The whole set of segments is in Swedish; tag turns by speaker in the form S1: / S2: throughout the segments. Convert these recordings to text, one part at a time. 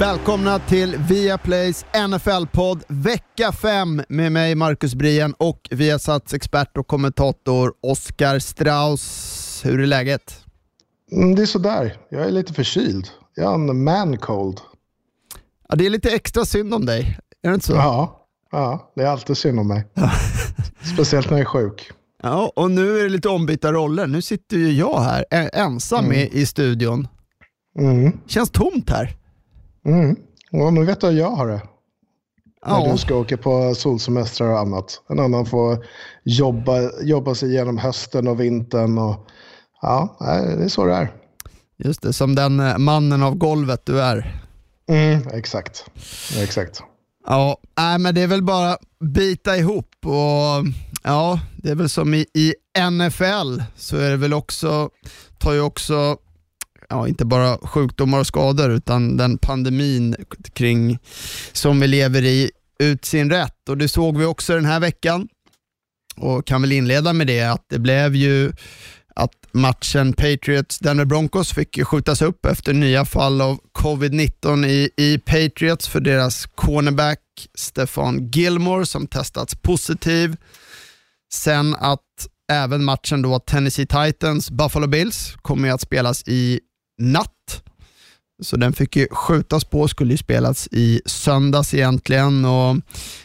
S1: Välkomna till Viaplays NFL-podd vecka 5 med mig Marcus Brien och Viasats expert och kommentator Oskar Strauss. Hur är läget?
S2: Mm, det är sådär. Jag är lite förkyld. Jag har en man cold.
S1: Ja, det är lite extra synd om dig, är det inte så?
S2: Ja, ja det är alltid synd om mig. Speciellt när jag är sjuk.
S1: Ja, och nu är det lite ombytta roller. Nu sitter ju jag här ensam i, i studion.
S2: Mm.
S1: Känns tomt här.
S2: Mm. Och nu vet du jag har det. När
S1: Ja,
S2: du ska åka på solsemestrar och annat. En annan får jobba, jobba sig igenom hösten och vintern. Och, ja, det är så det är.
S1: just det. Som den eh, mannen av golvet du är.
S2: Mm, exakt. Exakt.
S1: Ja, nej, men det är väl bara bita ihop och ja, det är väl som i, i NFL så är det väl också, tar ju också, ja inte bara sjukdomar och skador utan den pandemin kring som vi lever i ut sin rätt och det såg vi också den här veckan och kan väl inleda med det att det blev ju att matchen Patriots-Denver Broncos fick skjutas upp efter nya fall av covid-19 i, i Patriots för deras cornerback Stefan Gilmore som testats positiv. Sen att även matchen då Tennessee Titans Buffalo Bills kommer att spelas i natt. Så den fick ju skjutas på, skulle ju spelats i söndags egentligen. Och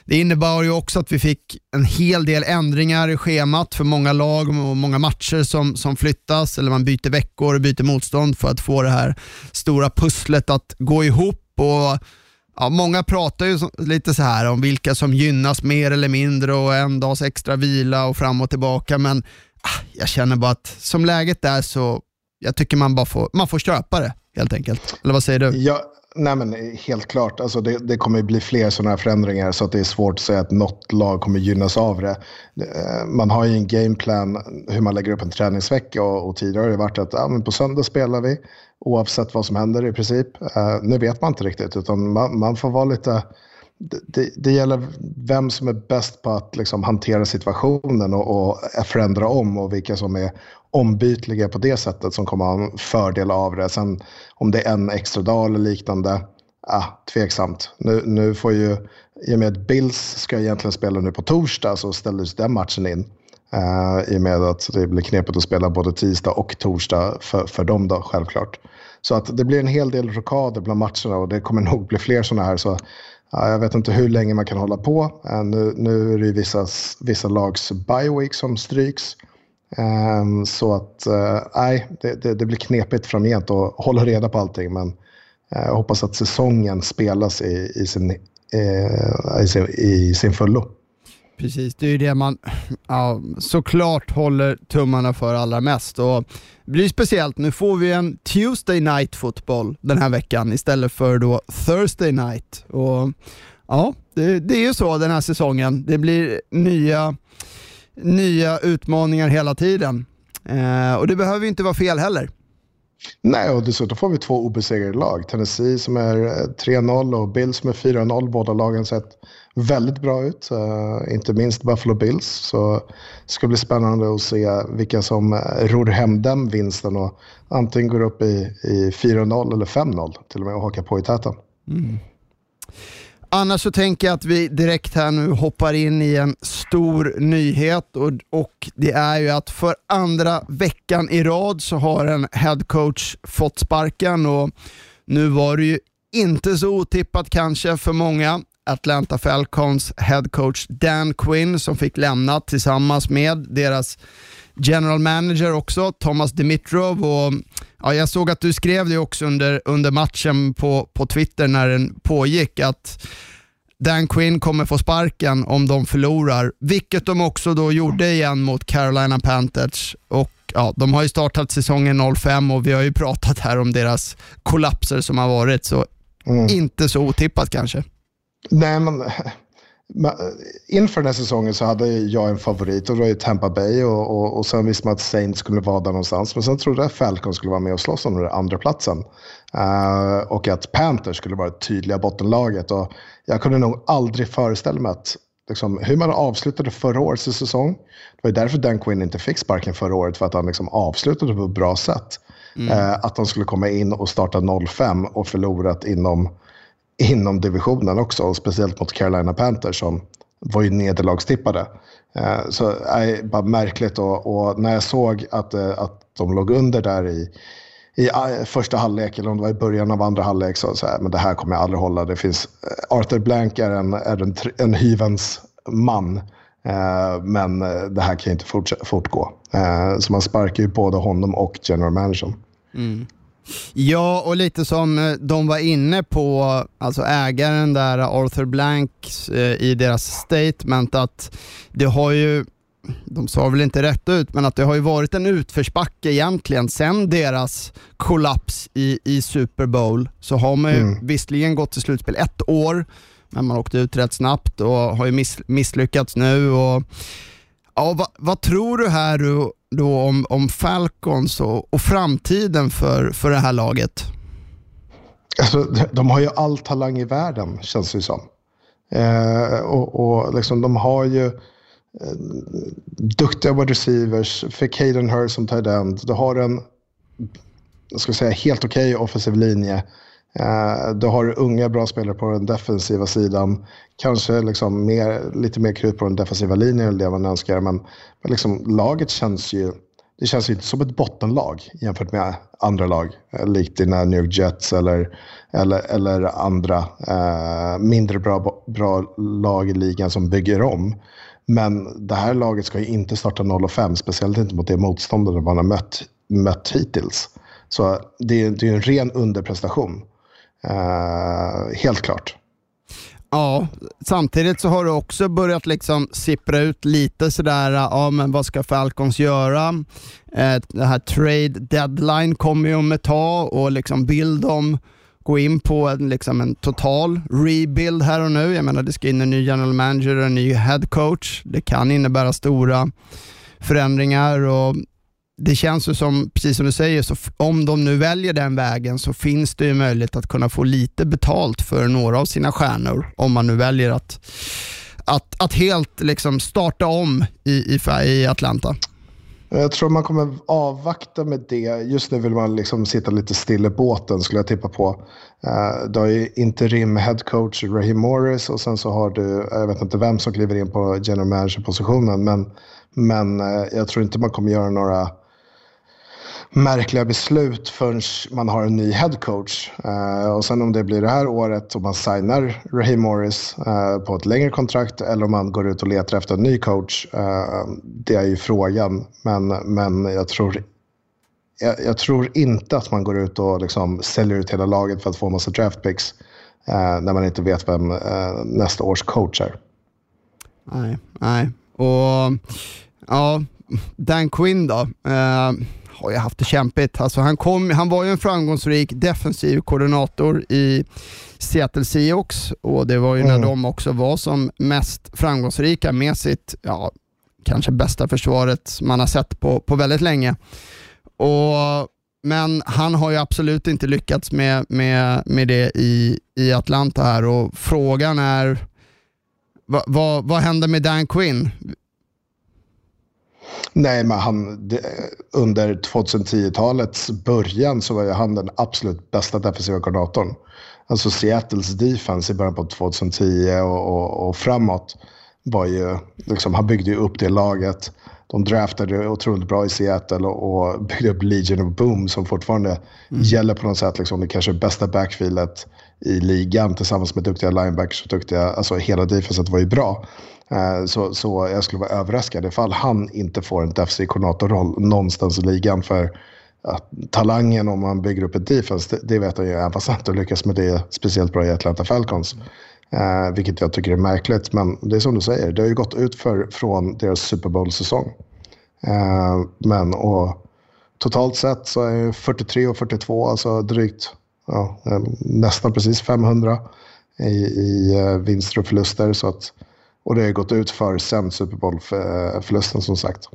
S1: det innebar ju också att vi fick en hel del ändringar i schemat för många lag och många matcher som, som flyttas, eller man byter veckor och byter motstånd för att få det här stora pusslet att gå ihop. Och ja, Många pratar ju lite så här om vilka som gynnas mer eller mindre och en dags extra vila och fram och tillbaka, men ah, jag känner bara att som läget är så jag tycker man bara får, man får köpa det helt enkelt. Eller vad säger du?
S2: Ja, nej men helt klart. Alltså det, det kommer bli fler sådana här förändringar så att det är svårt att säga att något lag kommer gynnas av det. Eh, man har ju en gameplan hur man lägger upp en träningsvecka och, och tidigare har det varit att ja, men på söndag spelar vi oavsett vad som händer i princip. Uh, nu vet man inte riktigt utan man, man får vara lite det- det, det gäller vem som är bäst på att liksom hantera situationen och, och förändra om och vilka som är ombytliga på det sättet som kommer ha en fördel av det. Sen om det är en extra dag eller liknande, ah, tveksamt. Nu, nu får ju, i och med att Bills ska egentligen spela nu på torsdag så ställdes den matchen in. Uh, I och med att det blir knepigt att spela både tisdag och torsdag för, för dem då, självklart. Så att det blir en hel del rockader bland matcherna och det kommer nog bli fler sådana här. Så uh, jag vet inte hur länge man kan hålla på. Uh, Nu, nu är det ju vissa, vissa lags bye week som stryks. Ehm, så att, eh, nej, det, det, det blir knepigt framgent att hålla reda på allting. Men eh, jag hoppas att säsongen spelas i, i, sin, eh, i, sin, i sin fullo.
S1: Precis, det är ju det man ja, såklart håller tummarna för allra mest. Och det blir speciellt, nu får vi en Tuesday night fotboll den här veckan istället för då Thursday night. Och ja, det, det är ju så den här säsongen. Det blir nya, nya utmaningar hela tiden. Eh, och det behöver ju inte vara fel heller.
S2: Nej, och dessutom får vi två obesegrade lag. Tennessee som är eh, 3-0 och Bills som är 4-0. Båda lagen sett väldigt bra ut. Uh, inte minst Buffalo Bills. Så det ska bli spännande att se vilka som uh, ror hem den vinsten och antingen går upp i, i 4-0 eller 5-0 till och med och hakar på i täten.
S1: Annars så tänker jag att vi direkt här nu hoppar in i en stor nyhet och, och det är ju att för andra veckan i rad så har en headcoach fått sparken och nu var det ju inte så otippat kanske för många. Atlanta Falcons headcoach Dan Quinn som fick lämna tillsammans med deras general manager också, Thomas Dimitrov. Och, ja, jag såg att du skrev det också under, under matchen på, på Twitter när den pågick att Dan Quinn kommer få sparken om de förlorar, vilket de också då gjorde igen mot Carolina Panthers. Och ja, De har ju startat säsongen 05 och vi har ju pratat här om deras kollapser som har varit, så
S2: Mm.
S1: inte så otippat kanske.
S2: Nej, men inför den här säsongen så hade jag en favorit och det var ju Tampa Bay och, och, och sen visste man att Saints skulle vara där någonstans. Men sen trodde jag att Falcons skulle vara med och slåss om den andra platsen uh, Och att Panthers skulle vara det tydliga bottenlaget. Och jag kunde nog aldrig föreställa mig att liksom, hur man avslutade förra årets säsong. Det var ju därför Dan Quinn inte fick sparken förra året, för att han liksom avslutade på ett bra sätt. Mm. Uh, att de skulle komma in och starta 0-5 och förlorat inom inom divisionen också, och speciellt mot Carolina Panthers som var ju nederlagstippade. Eh, så så är bara märkligt och, och, när jag såg att, eh, att de låg under där i, i första halvlek, eller om det var i början av andra halvlek, så, sa jag men det här kommer jag aldrig hålla. Det finns, Arthur Blank är en, är en, en hyvens man. Men det här kan inte fortgå. Så man sparkar ju både honom och general managern. Mm.
S1: Ja, och lite som eh, de var inne på, alltså ägaren där, Arthur Blank, eh, i deras statement att det har ju de sa väl inte rätt ut, men att det har ju varit en utförsbacke egentligen sen deras kollaps i, i Super Bowl. Så har man ju mm. visserligen gått till slutspel ett år, men man åkte ut rätt snabbt och har ju miss, misslyckats nu. Och, ja, vad, vad tror du här då om, om Falcons och, och framtiden för, för det här laget?
S2: Alltså, de har ju all talang i världen, känns det som. Eh, och och liksom, de har ju eh, duktiga wide receivers, fick Hayden Hurst som tight end. Du har en jag ska säga, helt okej okay offensiv linje. Eh, du har unga bra spelare på den defensiva sidan. Kanske liksom mer, lite mer krut på den defensiva linjen eller det man önskar. Men, men liksom, laget känns ju det känns ju inte som ett bottenlag jämfört med andra lag. Eh, likt dina New York Jets eller, eller, eller andra eh, mindre bra, bra lag i ligan som bygger om. Men det här laget ska ju inte starta 0-5, speciellt inte mot det motståndare man har mött, mött hittills. Så det är, det är en ren underprestation. Uh, helt klart.
S1: Ja, samtidigt så har det också börjat liksom sippra ut lite sådär, eh, ja men vad ska Falcons göra? Eh, det här trade deadline kommer ju om ett tag och liksom vill de gå in på en, liksom en total rebuild här och nu. Jag menar det ska in en ny general manager och en ny head coach. Det kan innebära stora förändringar och det känns ju som, precis som du säger, så om de nu väljer den vägen så finns det ju möjlighet att kunna få lite betalt för några av sina stjärnor. Om man nu väljer att, att, att helt liksom starta om i, i, i Atlanta.
S2: Jag tror man kommer avvakta med det. Just nu vill man liksom sitta lite still i båten skulle jag tippa på. Uh, du har ju interim headcoach Raheem Morris och sen så har du, jag vet inte vem som kliver in på general manager-positionen, men, men uh, jag tror inte man kommer göra några märkliga beslut förrän man har en ny headcoach. Uh, eh, och sen om det blir det här året och man signar Raheem Morris uh, på ett längre kontrakt eller om man går ut och letar efter en ny coach. Uh, det är ju frågan. Men, men jag, tror, jag, jag, tror inte att man går ut och liksom säljer ut hela laget för att få en massa draftpicks när man inte vet vem nästa års coach är.
S1: Nej, nej. Och ja, Dan Quinn då har ju haft det kämpigt. Alltså han, kom, han var ju en framgångsrik defensiv koordinator i Seattle Seahawks och det var ju mm. när de också var som mest framgångsrika med sitt, ja, kanske bästa försvaret man har sett på, på väldigt länge. Och, men han har ju absolut inte lyckats med, med, med det i, i Atlanta här och frågan är vad, vad, vad händer med Dan Quinn?
S2: Nej, men han, det, under 2010-talets början så var ju han den absolut bästa defensiva koordinatorn. Alltså Seattles defense i början på 2010 och, och, och framåt var ju, liksom, han byggde ju upp det laget. De draftade otroligt bra i Seattle och, och byggde upp Legion of Boom som fortfarande mm. gäller på något sätt. Liksom, det kanske bästa backfieldet i ligan tillsammans med duktiga linebackers och duktiga, alltså hela defenset var ju bra. Eh, så, så jag skulle vara överraskad ifall han inte får en defensiv koordinatorroll någonstans i ligan. För att talangen om man bygger upp ett defense, det, det vet jag ju, även fast han inte lyckas med det speciellt bra i Atlanta Falcons. Eh, vilket jag tycker är märkligt, men det är som du säger, det har ju gått ut för, från deras Super Bowl-säsong. Eh, men och totalt sett så är 43 och 42, alltså drygt, ja, eh, nästan precis 500 i, i eh, vinster och förluster. Så att och det har gått ut för sen Super Bowl-förlusten som sagt.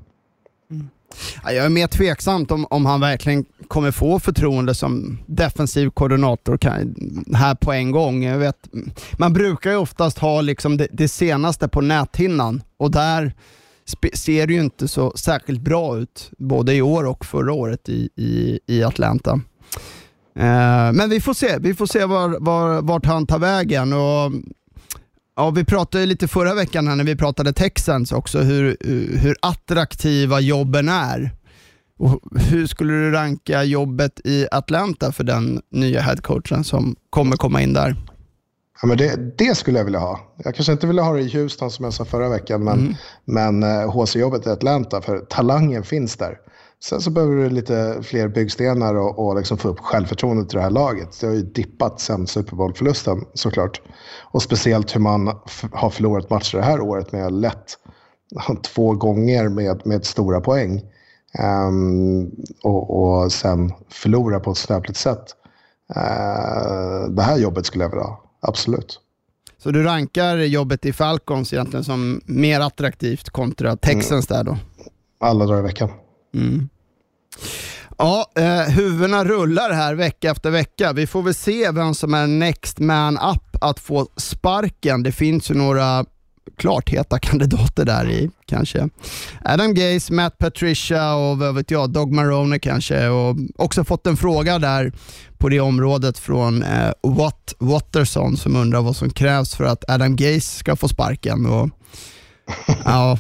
S1: Jag är mer tveksamt om, om han verkligen kommer få förtroende som defensiv koordinator kan, här på en gång. Jag vet, man brukar ju oftast ha liksom det, det senaste på näthinnan och där ser det ju inte så särskilt bra ut, både i år och förra året i, i, i Atlanta. Eh, men vi får se, vi får se var, var, vart han tar vägen. Och, ja, vi pratade lite förra veckan här när vi pratade Texans också, hur, hur attraktiva jobben är. Och hur skulle du ranka jobbet i Atlanta för den nya headcoachen som kommer komma in där?
S2: Ja, men det, det, skulle jag vilja ha. Jag kanske inte ville ha det i Houston som jag sa förra veckan, men, mm. men HC-jobbet eh, i Atlanta, för talangen finns där. Sen så behöver du lite fler byggstenar och, och liksom få upp självförtroendet i det här laget. Det har ju dippat sen Super Bowl-förlusten såklart. Och speciellt hur man har förlorat matcher det här året med lätt två gånger med, med stora poäng. Um, och, och sen förlora på ett snöpligt sätt. Uh, det här jobbet skulle jag vilja ha absolut.
S1: Så du rankar jobbet i Falcons egentligen som mer attraktivt kontra Texans mm. där då?
S2: Alla dagar i veckan.
S1: Mm. Ja, eh, huvudena rullar här vecka efter vecka. Vi får väl se vem som är next man up att få sparken. Det finns ju några klart heta kandidater där i kanske. Adam Gaze, Matt Patricia och vad vet jag, Dog Marone kanske. Och också fått en fråga där på det området från eh, Watt Watterson som undrar vad som krävs för att Adam Gaze ska få sparken. Och, ja,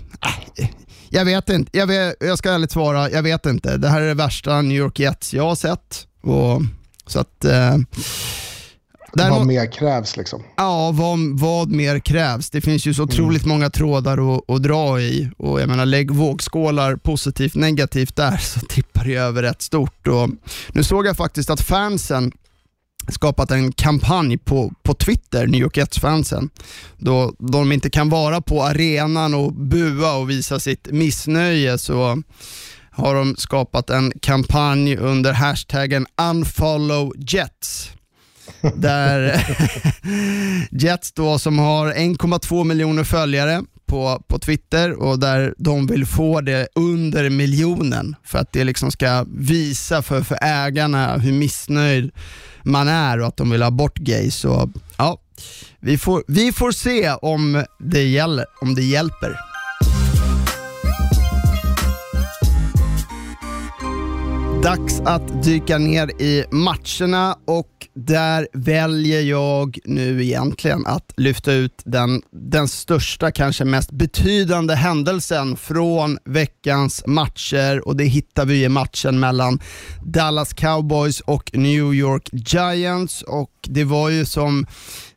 S1: jag vet inte. Jag, vet, jag ska ärligt svara, jag vet inte. Det här är det värsta New York Jets jag har sett. Och, så att... Eh,
S2: Däremot, vad mer krävs liksom?
S1: Ja, vad, vad mer krävs? Det finns ju så otroligt mm. många trådar att, att, dra i och jag menar lägg vågskålar positivt negativt där så tippar det över rätt stort. Och nu såg jag faktiskt att fansen skapat en kampanj på, på Twitter, New York Jets-fansen, då de inte kan vara på arenan och bua och visa sitt missnöje så har de skapat en kampanj under hashtaggen unfollowjets där Jets då som har 1,2 miljoner följare på, på Twitter och där de vill få det under miljonen för att det liksom ska visa för, för ägarna hur missnöjd man är och att de vill ha bort gays. Så, ja, vi, får, vi får se om det, gäller, om det hjälper. Dags att dyka ner i matcherna och där väljer jag nu egentligen att lyfta ut den, den största, kanske mest betydande händelsen från veckans matcher. Och det hittar vi i matchen mellan Dallas Cowboys och New York Giants. Och det var ju som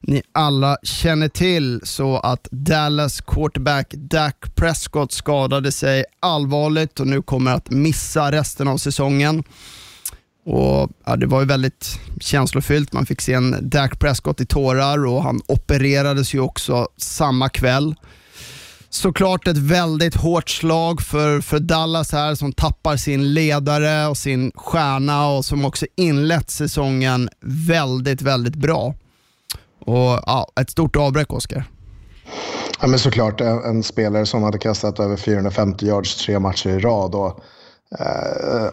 S1: ni alla känner till så att Dallas quarterback Dak Prescott skadade sig allvarligt och nu kommer att missa resten av säsongen. Och ja, Det var ju väldigt känslofyllt. Man fick se en Dak Prescott i tårar och han opererades ju också samma kväll. Såklart ett väldigt hårt slag för, för Dallas här som tappar sin ledare och sin stjärna och som också inlett säsongen väldigt, väldigt bra. Och ja, Ett stort avbräck, Oskar.
S2: Ja, men såklart en, en, spelare som hade kastat över 450 yards tre matcher i rad. Och, eh,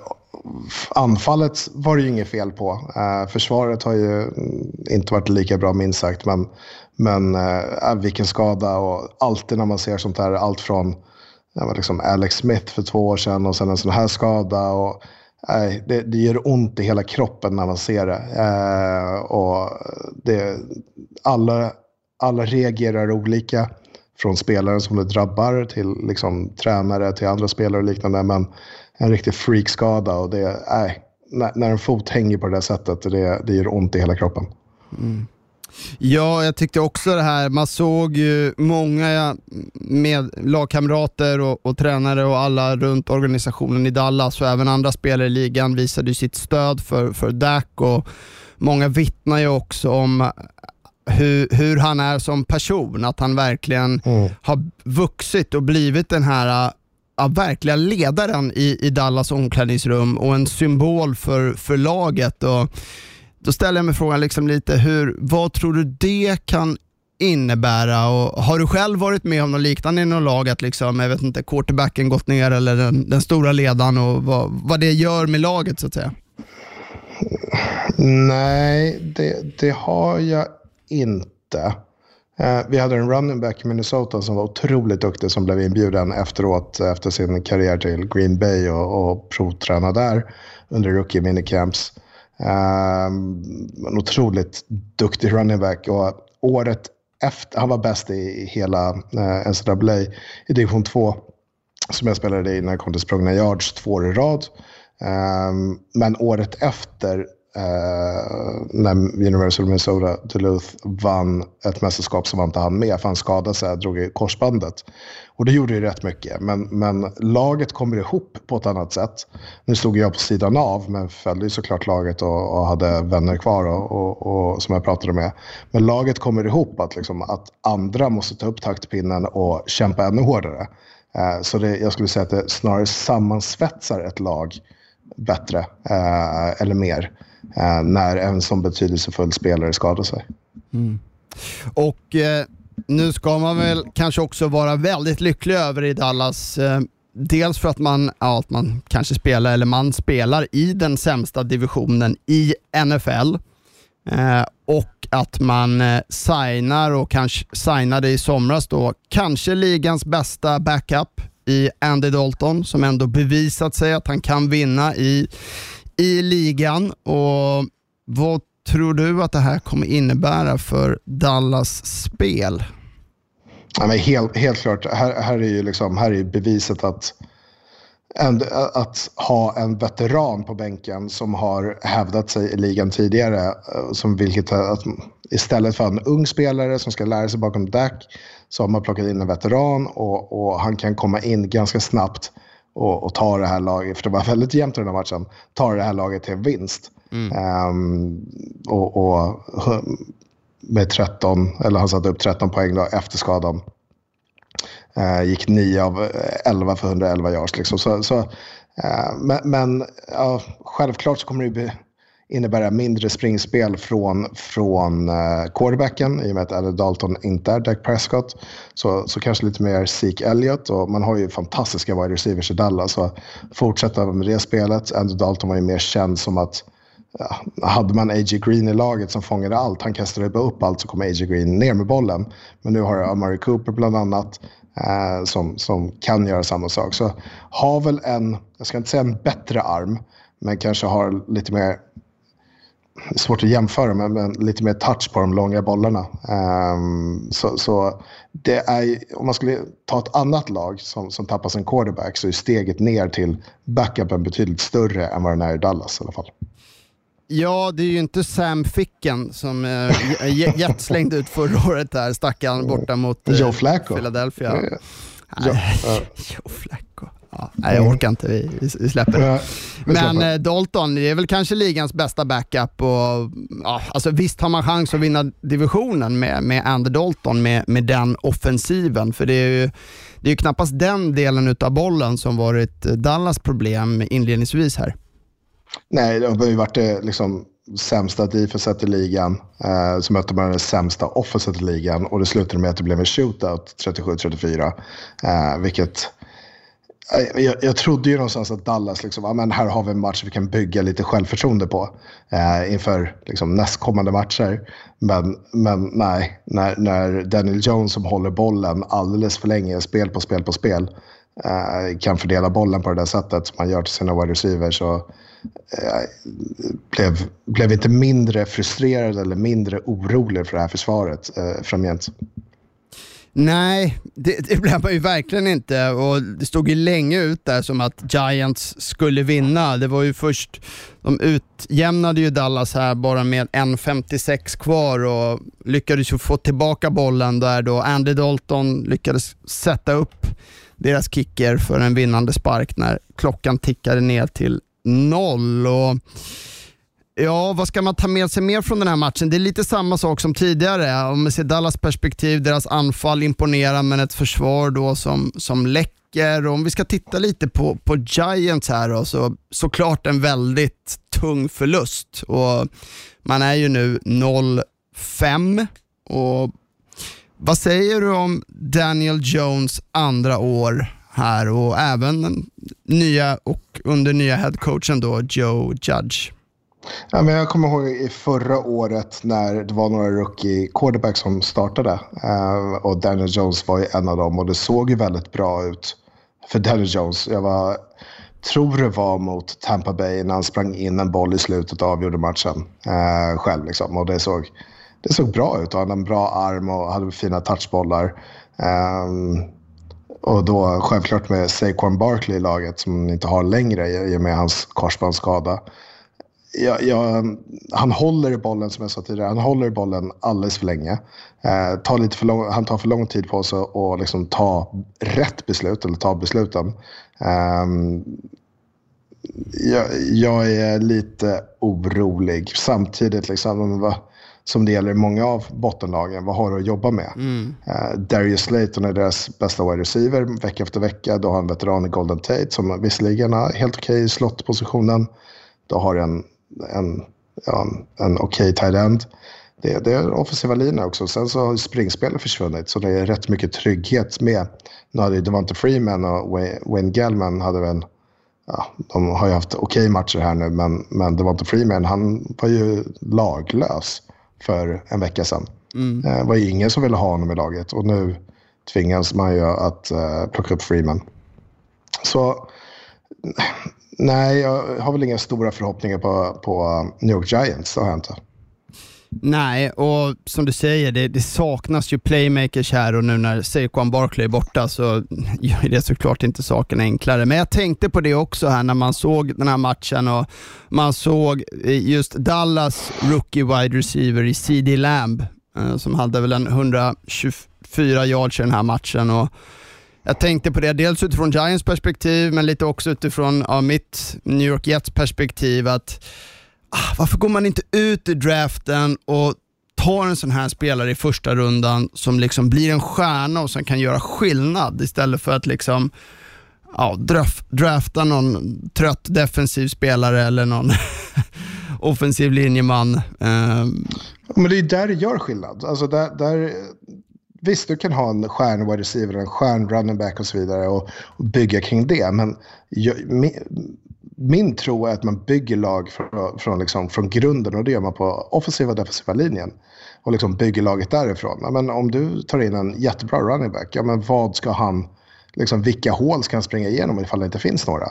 S2: anfallet var det ju inget fel på. Eh, försvaret har ju inte varit lika bra minst sagt. Men, men eh, eh vilken skada och alltid när man ser sånt här, allt från liksom Alex Smith för två år sedan och sen en sån här skada. Och, eh, det, det gör ont i hela kroppen när man ser det. Eh, och det alla, alla reagerar olika. Från spelaren som det drabbar till liksom, tränare till andra spelare och liknande. Men en riktig freakskada och det, när, när en fot hänger på det där sättet, det, det gör ont i hela kroppen.
S1: Mm. Ja, jag tyckte också det här, man såg ju många med lagkamrater och, och, tränare och alla runt organisationen i Dallas och även andra spelare i ligan visade sitt stöd för, för Dak och många vittnar ju också om hur, hur han är som person, att han verkligen mm. har vuxit och blivit den här ja, verkliga ledaren i, i Dallas omklädningsrum och en symbol för, för laget. Och då ställer jag mig frågan liksom lite, hur, vad tror du det kan innebära? Och har du själv varit med om något liknande i något lag, att liksom, jag vet inte, quarterbacken gått ner eller den, den stora ledaren och vad, vad det gör med laget så att säga?
S2: Nej, det, det har jag inte. Eh, vi hade en running back i Minnesota som var otroligt duktig som blev inbjuden efteråt eh, efter sin karriär till Green Bay och, och provträna där under rookie minicamps. Ehm, en otroligt duktig running back och året efter, han var bäst i hela eh, NCAA i division 2 som jag spelade i när jag kom till sprungna yards två år i rad. Ehm, men året efter eh, när Universal Minnesota Duluth vann ett mästerskap som han inte han med för han skadade sig, drog i korsbandet. Och det gjorde ju rätt mycket, men, men laget kommer ihop på ett annat sätt. Nu stod jag på sidan av, men följde ju såklart laget och, och hade vänner kvar och, och, och, som jag pratade med. Men laget kommer ihop att, liksom, att andra måste ta upp taktpinnen och kämpa ännu hårdare. Eh, så det, jag skulle säga att det snarare sammansvetsar ett lag bättre eh, eller mer eh, Eh, när en sån betydelsefull spelare skadar sig.
S1: Mm. Och eh, nu ska man väl kanske också vara väldigt lycklig över i Dallas. Eh, dels för att man, ja, att man kanske spelar, eller man spelar i den sämsta divisionen i NFL. Eh, och att man eh, signar och kanske signade i somras då, kanske ligans bästa backup i Andy Dalton som ändå bevisat sig att han kan vinna i i ligan. Och Vad tror du att det här kommer innebära för Dallas spel?
S2: Ja, men helt, helt klart, här, här är ju liksom, här är beviset att, en, att ha en veteran på bänken som har hävdat sig i ligan tidigare. Eh, som vilket, att istället för en ung spelare som ska lära sig bakom Dac så har man plockat in en veteran och, och han kan komma in ganska snabbt och, och ta det här laget, för det var väldigt jämnt i den här matchen, ta det här laget till vinst. Mm. Um, och, och, med 13, eller han satte upp 13 poäng då efter skadan. Uh, gick 9 av 11 för 111 yards. Liksom. Så, så uh, men men uh, självklart så kommer det bli innebära mindre springspel från, från uh, quarterbacken i och med att Andy Dalton inte är Dak Prescott. Så, så kanske lite mer Zeke Elliott och man har ju fantastiska wide receivers i Dallas. Så fortsätta med det spelet. Andy Dalton var ju mer känd som att ja, hade man A.J. Green i laget som fångade allt, han kastade bara upp allt så kom A.J. Green ner med bollen. Men nu har Amari Cooper bland annat eh, som, som kan göra samma sak. Så har väl en, jag ska inte säga en bättre arm, men kanske har lite mer svårt att jämföra med, men lite mer touch på de långa bollarna. Um, så, så, det är, om man skulle ta ett annat lag som, som tappar sin quarterback så är steget ner till backupen betydligt större än vad den är i Dallas i alla fall.
S1: Ja, det är ju inte Sam Ficken som äh, Jet slängde ut förra året där, stackaren borta mot
S2: äh, Joe Flacco.
S1: Philadelphia. Ja, ja. Joe Flacco. Ja, nej, jag orkar inte. Vi, vi släpper det. Men eh, Dalton, det är väl kanske ligans bästa backup. Och, ja, alltså, visst har man chans att vinna divisionen med, med Andy Dalton med, med den offensiven. För det är ju det är knappast den delen av bollen som varit Dallas problem inledningsvis här.
S2: Nej, det har ju varit det liksom, sämsta defenset i ligan. Eh, så mötte man den sämsta offenset i ligan och det slutade med att det blev en shootout 37-34. Eh, vilket jag, jag trodde ju någonstans att Dallas, liksom, ah, men här har vi en match vi kan bygga lite självförtroende på eh, inför liksom, nästkommande matcher. Men, men nej, när, när Daniel Jones som håller bollen alldeles för länge, spel på spel på spel, eh, kan fördela bollen på det där sättet som man gör till sina wide receivers. Så, eh, blev, blev inte mindre frustrerad eller mindre orolig för det här försvaret eh, framgent.
S1: Nej, det, det blev man ju verkligen inte och det stod ju länge ut där som att Giants skulle vinna. Det var ju först, de utjämnade ju Dallas här bara med 1.56 kvar och lyckades ju få tillbaka bollen där då Andy Dalton lyckades sätta upp deras kicker för en vinnande spark när klockan tickade ner till noll. Och Ja, vad ska man ta med sig mer från den här matchen? Det är lite samma sak som tidigare. Om man ser Dallas perspektiv, deras anfall imponerar men ett försvar då som, som läcker. om vi ska titta lite på, på Giants här då, så såklart en väldigt tung förlust. Och man är ju nu 0-5 och vad säger du om Daniel Jones andra år här och även nya och under nya headcoachen då Joe Judge?
S2: Ja, men jag kommer ihåg i förra året när det var några rookie quarterbacks som startade. Eh, och Daniel Jones var ju en av dem och det såg ju väldigt bra ut för Daniel Jones. Jag var, tror det var mot Tampa Bay när han sprang in en boll i slutet och avgjorde matchen eh, själv. Liksom. Och det såg, det såg bra ut. Han hade en bra arm och hade fina touchbollar. Ehm, och då självklart med Saquon Barkley i laget som han inte har längre i och med hans korsbandsskada jag, jag, han håller i bollen som jag sa tidigare. Han håller i bollen alldeles för länge. Eh, tar lite för lång, han tar för lång tid på sig att liksom ta rätt beslut eller ta besluten. Eh, jag, jag, är lite orolig. Samtidigt, liksom, vad, som det gäller i många av bottenlagen, vad har du att jobba med? Mm. Uh, Darius Slayton är deras bästa wide receiver vecka efter vecka. Då har en veteran i Golden Tate som visserligen har helt okej okay i slottpositionen. Då har en en, ja, en okej okay tight end. Det, det är offensiva linjen också. Sen så har springspelet försvunnit så det är rätt mycket trygghet med. Nu hade ju Devonta Freeman och Wayne Gellman hade väl Ja, de har ju haft okej okay matcher här nu, men, men Devonta Freeman han var ju laglös för en vecka sedan. Mm. Det var ju ingen som ville ha honom i laget och nu tvingas man ju att uh, plocka upp Freeman. Så Nej, jag har väl inga stora förhoppningar på, på New York Giants. Det har jag inte.
S1: Nej, och som du säger, det, det, saknas ju playmakers här och nu när Saquon Barkley är borta så gör det såklart inte saken enklare. Men jag tänkte på det också här när man såg den här matchen och man såg just Dallas rookie wide receiver i CD Lamb eh, som hade väl en 124 yards i den här matchen. Och jag tänkte på det, dels utifrån Giants perspektiv, men lite också utifrån ja, mitt New York Jets perspektiv. att ah, Varför går man inte ut i draften och tar en sån här spelare i första rundan som liksom blir en stjärna och som kan göra skillnad istället för att liksom ja, draf, drafta någon trött defensiv spelare eller någon offensiv linjeman.
S2: Um... Men det är där det gör skillnad. Alltså där, där, Visst, du kan ha en stjärn wide receiver, en stjärn running back och så vidare och, och bygga kring det. Men jag, min, min, tro är att man bygger lag från, från, liksom, från grunden och det gör man på offensiva och defensiva linjen. Och liksom bygger laget därifrån. Ja, men om du tar in en jättebra running back, ja, men vad ska han, liksom, vilka hål ska han springa igenom ifall det inte finns några?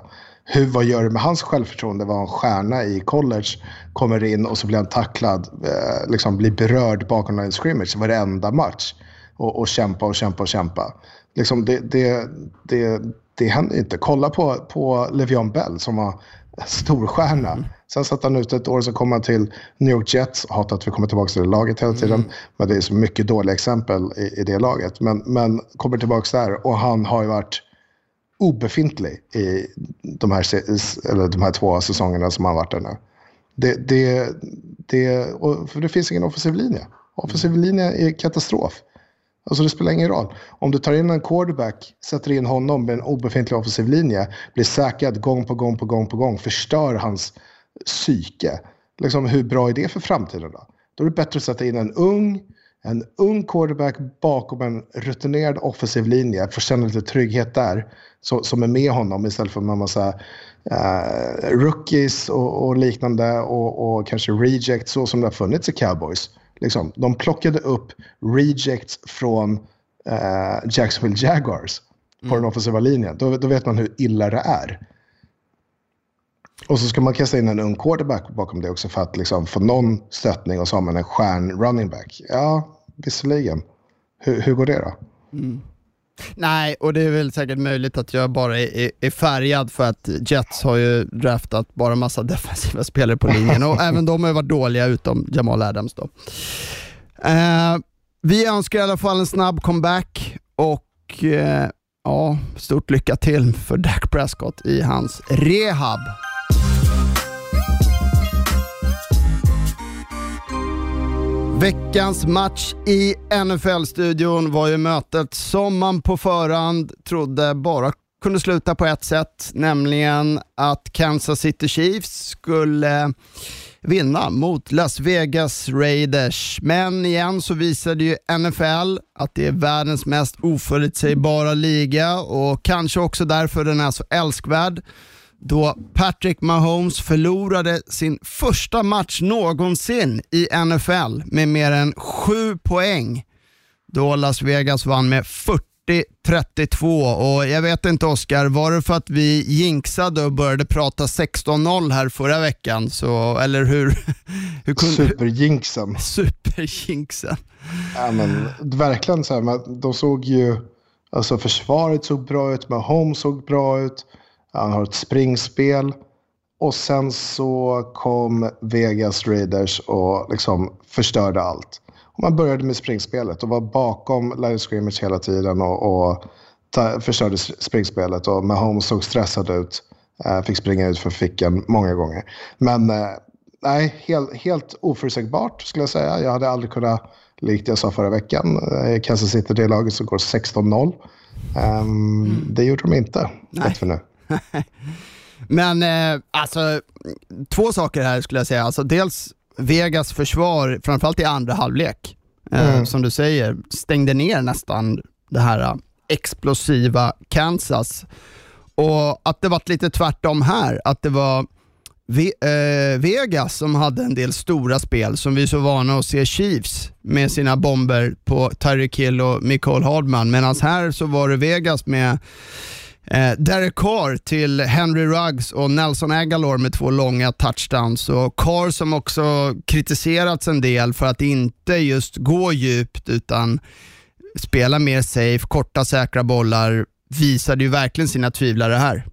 S2: Hur, vad gör det med hans självförtroende? Var en stjärna i college, kommer in och så blir han tacklad, eh, liksom blir berörd bakom line scrimmage varenda match och, och kämpa och kämpa och kämpa. Liksom det, det, det, det händer inte. Kolla på, på Le'Veon Bell som var storstjärna. Mm. Sen satt han ut ett år, så kom han till New York Jets. Hatar att vi kommer tillbaka till det laget hela tiden. Mm. Men det är så mycket dåliga exempel i, i det laget. Men, men kommer tillbaka där och han har ju varit obefintlig i de här, eller de här två säsongerna som han varit där nu. Det, det, det, för det finns ingen offensiv linje. Offensiv linje är katastrof. Alltså det spelar ingen roll. Om du tar in en quarterback, sätter in honom med en obefintlig offensiv linje, blir säkrad gång på gång på gång på gång, förstör hans psyke. Liksom, hur bra är det för framtiden då? Då är det bättre att sätta in en ung, en ung quarterback bakom en rutinerad offensiv linje, få känna lite trygghet där, så, som är med honom istället för en massa uh, rookies och, och liknande och, och, kanske rejects så som det har funnits i cowboys. Liksom, de plockade upp rejects från eh, Jacksonville Jaguars på mm. den offensiva linjen. Då, då, vet man hur illa det är. Och så ska man kasta in en ung quarterback bakom det också för att liksom få någon stöttning och så har man en stjärn running back. Ja, visserligen. Hur, hur går det då? Mm.
S1: Nej, och det är väl säkert möjligt att jag bara är, är, färgad för att Jets har ju draftat bara massa defensiva spelare på linjen och även de har varit dåliga utom Jamal Adams då. Eh, vi önskar i alla fall en snabb comeback och eh, ja, stort lycka till för Dak Prescott i hans rehab. Veckans match i NFL-studion var ju mötet som man på förhand trodde bara kunde sluta på ett sätt, nämligen att Kansas City Chiefs skulle vinna mot Las Vegas Raiders. Men igen så visade ju NFL att det är världens mest oförutsägbara liga och kanske också därför den är så älskvärd då Patrick Mahomes förlorade sin första match någonsin i NFL med mer än sju poäng då Las Vegas vann med 40-32 och jag vet inte Oskar, var det för att vi jinxade och började prata 16-0 här förra veckan? Så, eller hur?
S2: hur kunde, Superjinxen.
S1: Superjinxen.
S2: Ja, men, verkligen så här, de såg ju, alltså försvaret såg bra ut, Mahomes såg bra ut. Han har ett springspel. Och sen så kom Vegas Raiders och liksom förstörde allt. Och man började med springspelet och var bakom line scrimmage hela tiden och, och ta, förstörde springspelet. Och Mahomes såg stressad ut. Uh, fick springa ut för fickan många gånger. Men uh, nej, helt, helt oförutsägbart skulle jag säga. Jag hade aldrig kunnat, likt jag sa förra veckan, uh, Kansas City det laget som går 16-0. Um, ehm, mm. Det gjorde de inte, vet vi nu.
S1: Men eh, alltså, två saker här skulle jag säga. Alltså, dels Vegas försvar, framförallt i andra halvlek, eh, mm. som du säger, stängde ner nästan det här eh, explosiva Kansas. Och att det var lite tvärtom här, att det var Ve äh, Vegas som hade en del stora spel som vi är så vana att se Chiefs med sina bomber på Tyreek Hill och Nicole Hardman. Medan här så var det Vegas med Eh, Derek Carr till Henry Ruggs och Nelson Aguilar med två långa touchdowns. Och Carr som också kritiserats en del för att inte just gå djupt utan spela mer safe, korta säkra bollar, visade ju verkligen sina tvivlare här.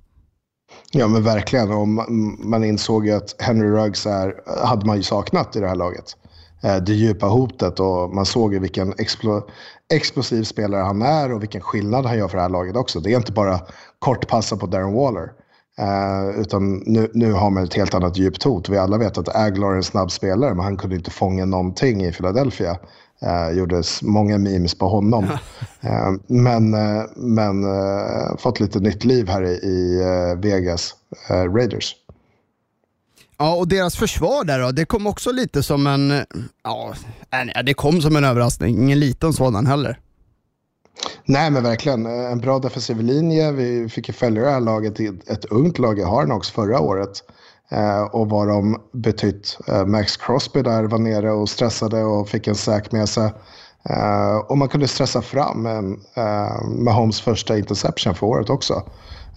S2: Ja men verkligen. Och man insåg ju att Henry Ruggs är, hade man ju saknat i det här laget. Eh, det djupa hotet och man såg ju vilken explo explosiv spelare han är och vilken skillnad han gör för det här laget också. Det är inte bara kortpassa på Darren Waller. Uh, utan nu, nu har man ett helt annat djupt hot. Vi alla vet att Aguilar är en snabb spelare men han kunde inte fånga någonting i Philadelphia. Uh, gjordes många memes på honom. uh, men men fått lite nytt liv här i, i Vegas Raiders.
S1: Ja, och deras försvar där då, det kom också lite som en, ja, det kom som en överraskning, ingen liten sådan heller.
S2: Nej, men verkligen. En bra defensiv linje. Vi fick ju följa det här laget, i ett ungt lag i Harnox förra året. Eh, och vad de betytt. Eh, Max Crosby där var nere och stressade och fick en säk med sig. Eh, och man kunde stressa fram en, eh, Mahomes första interception för året också.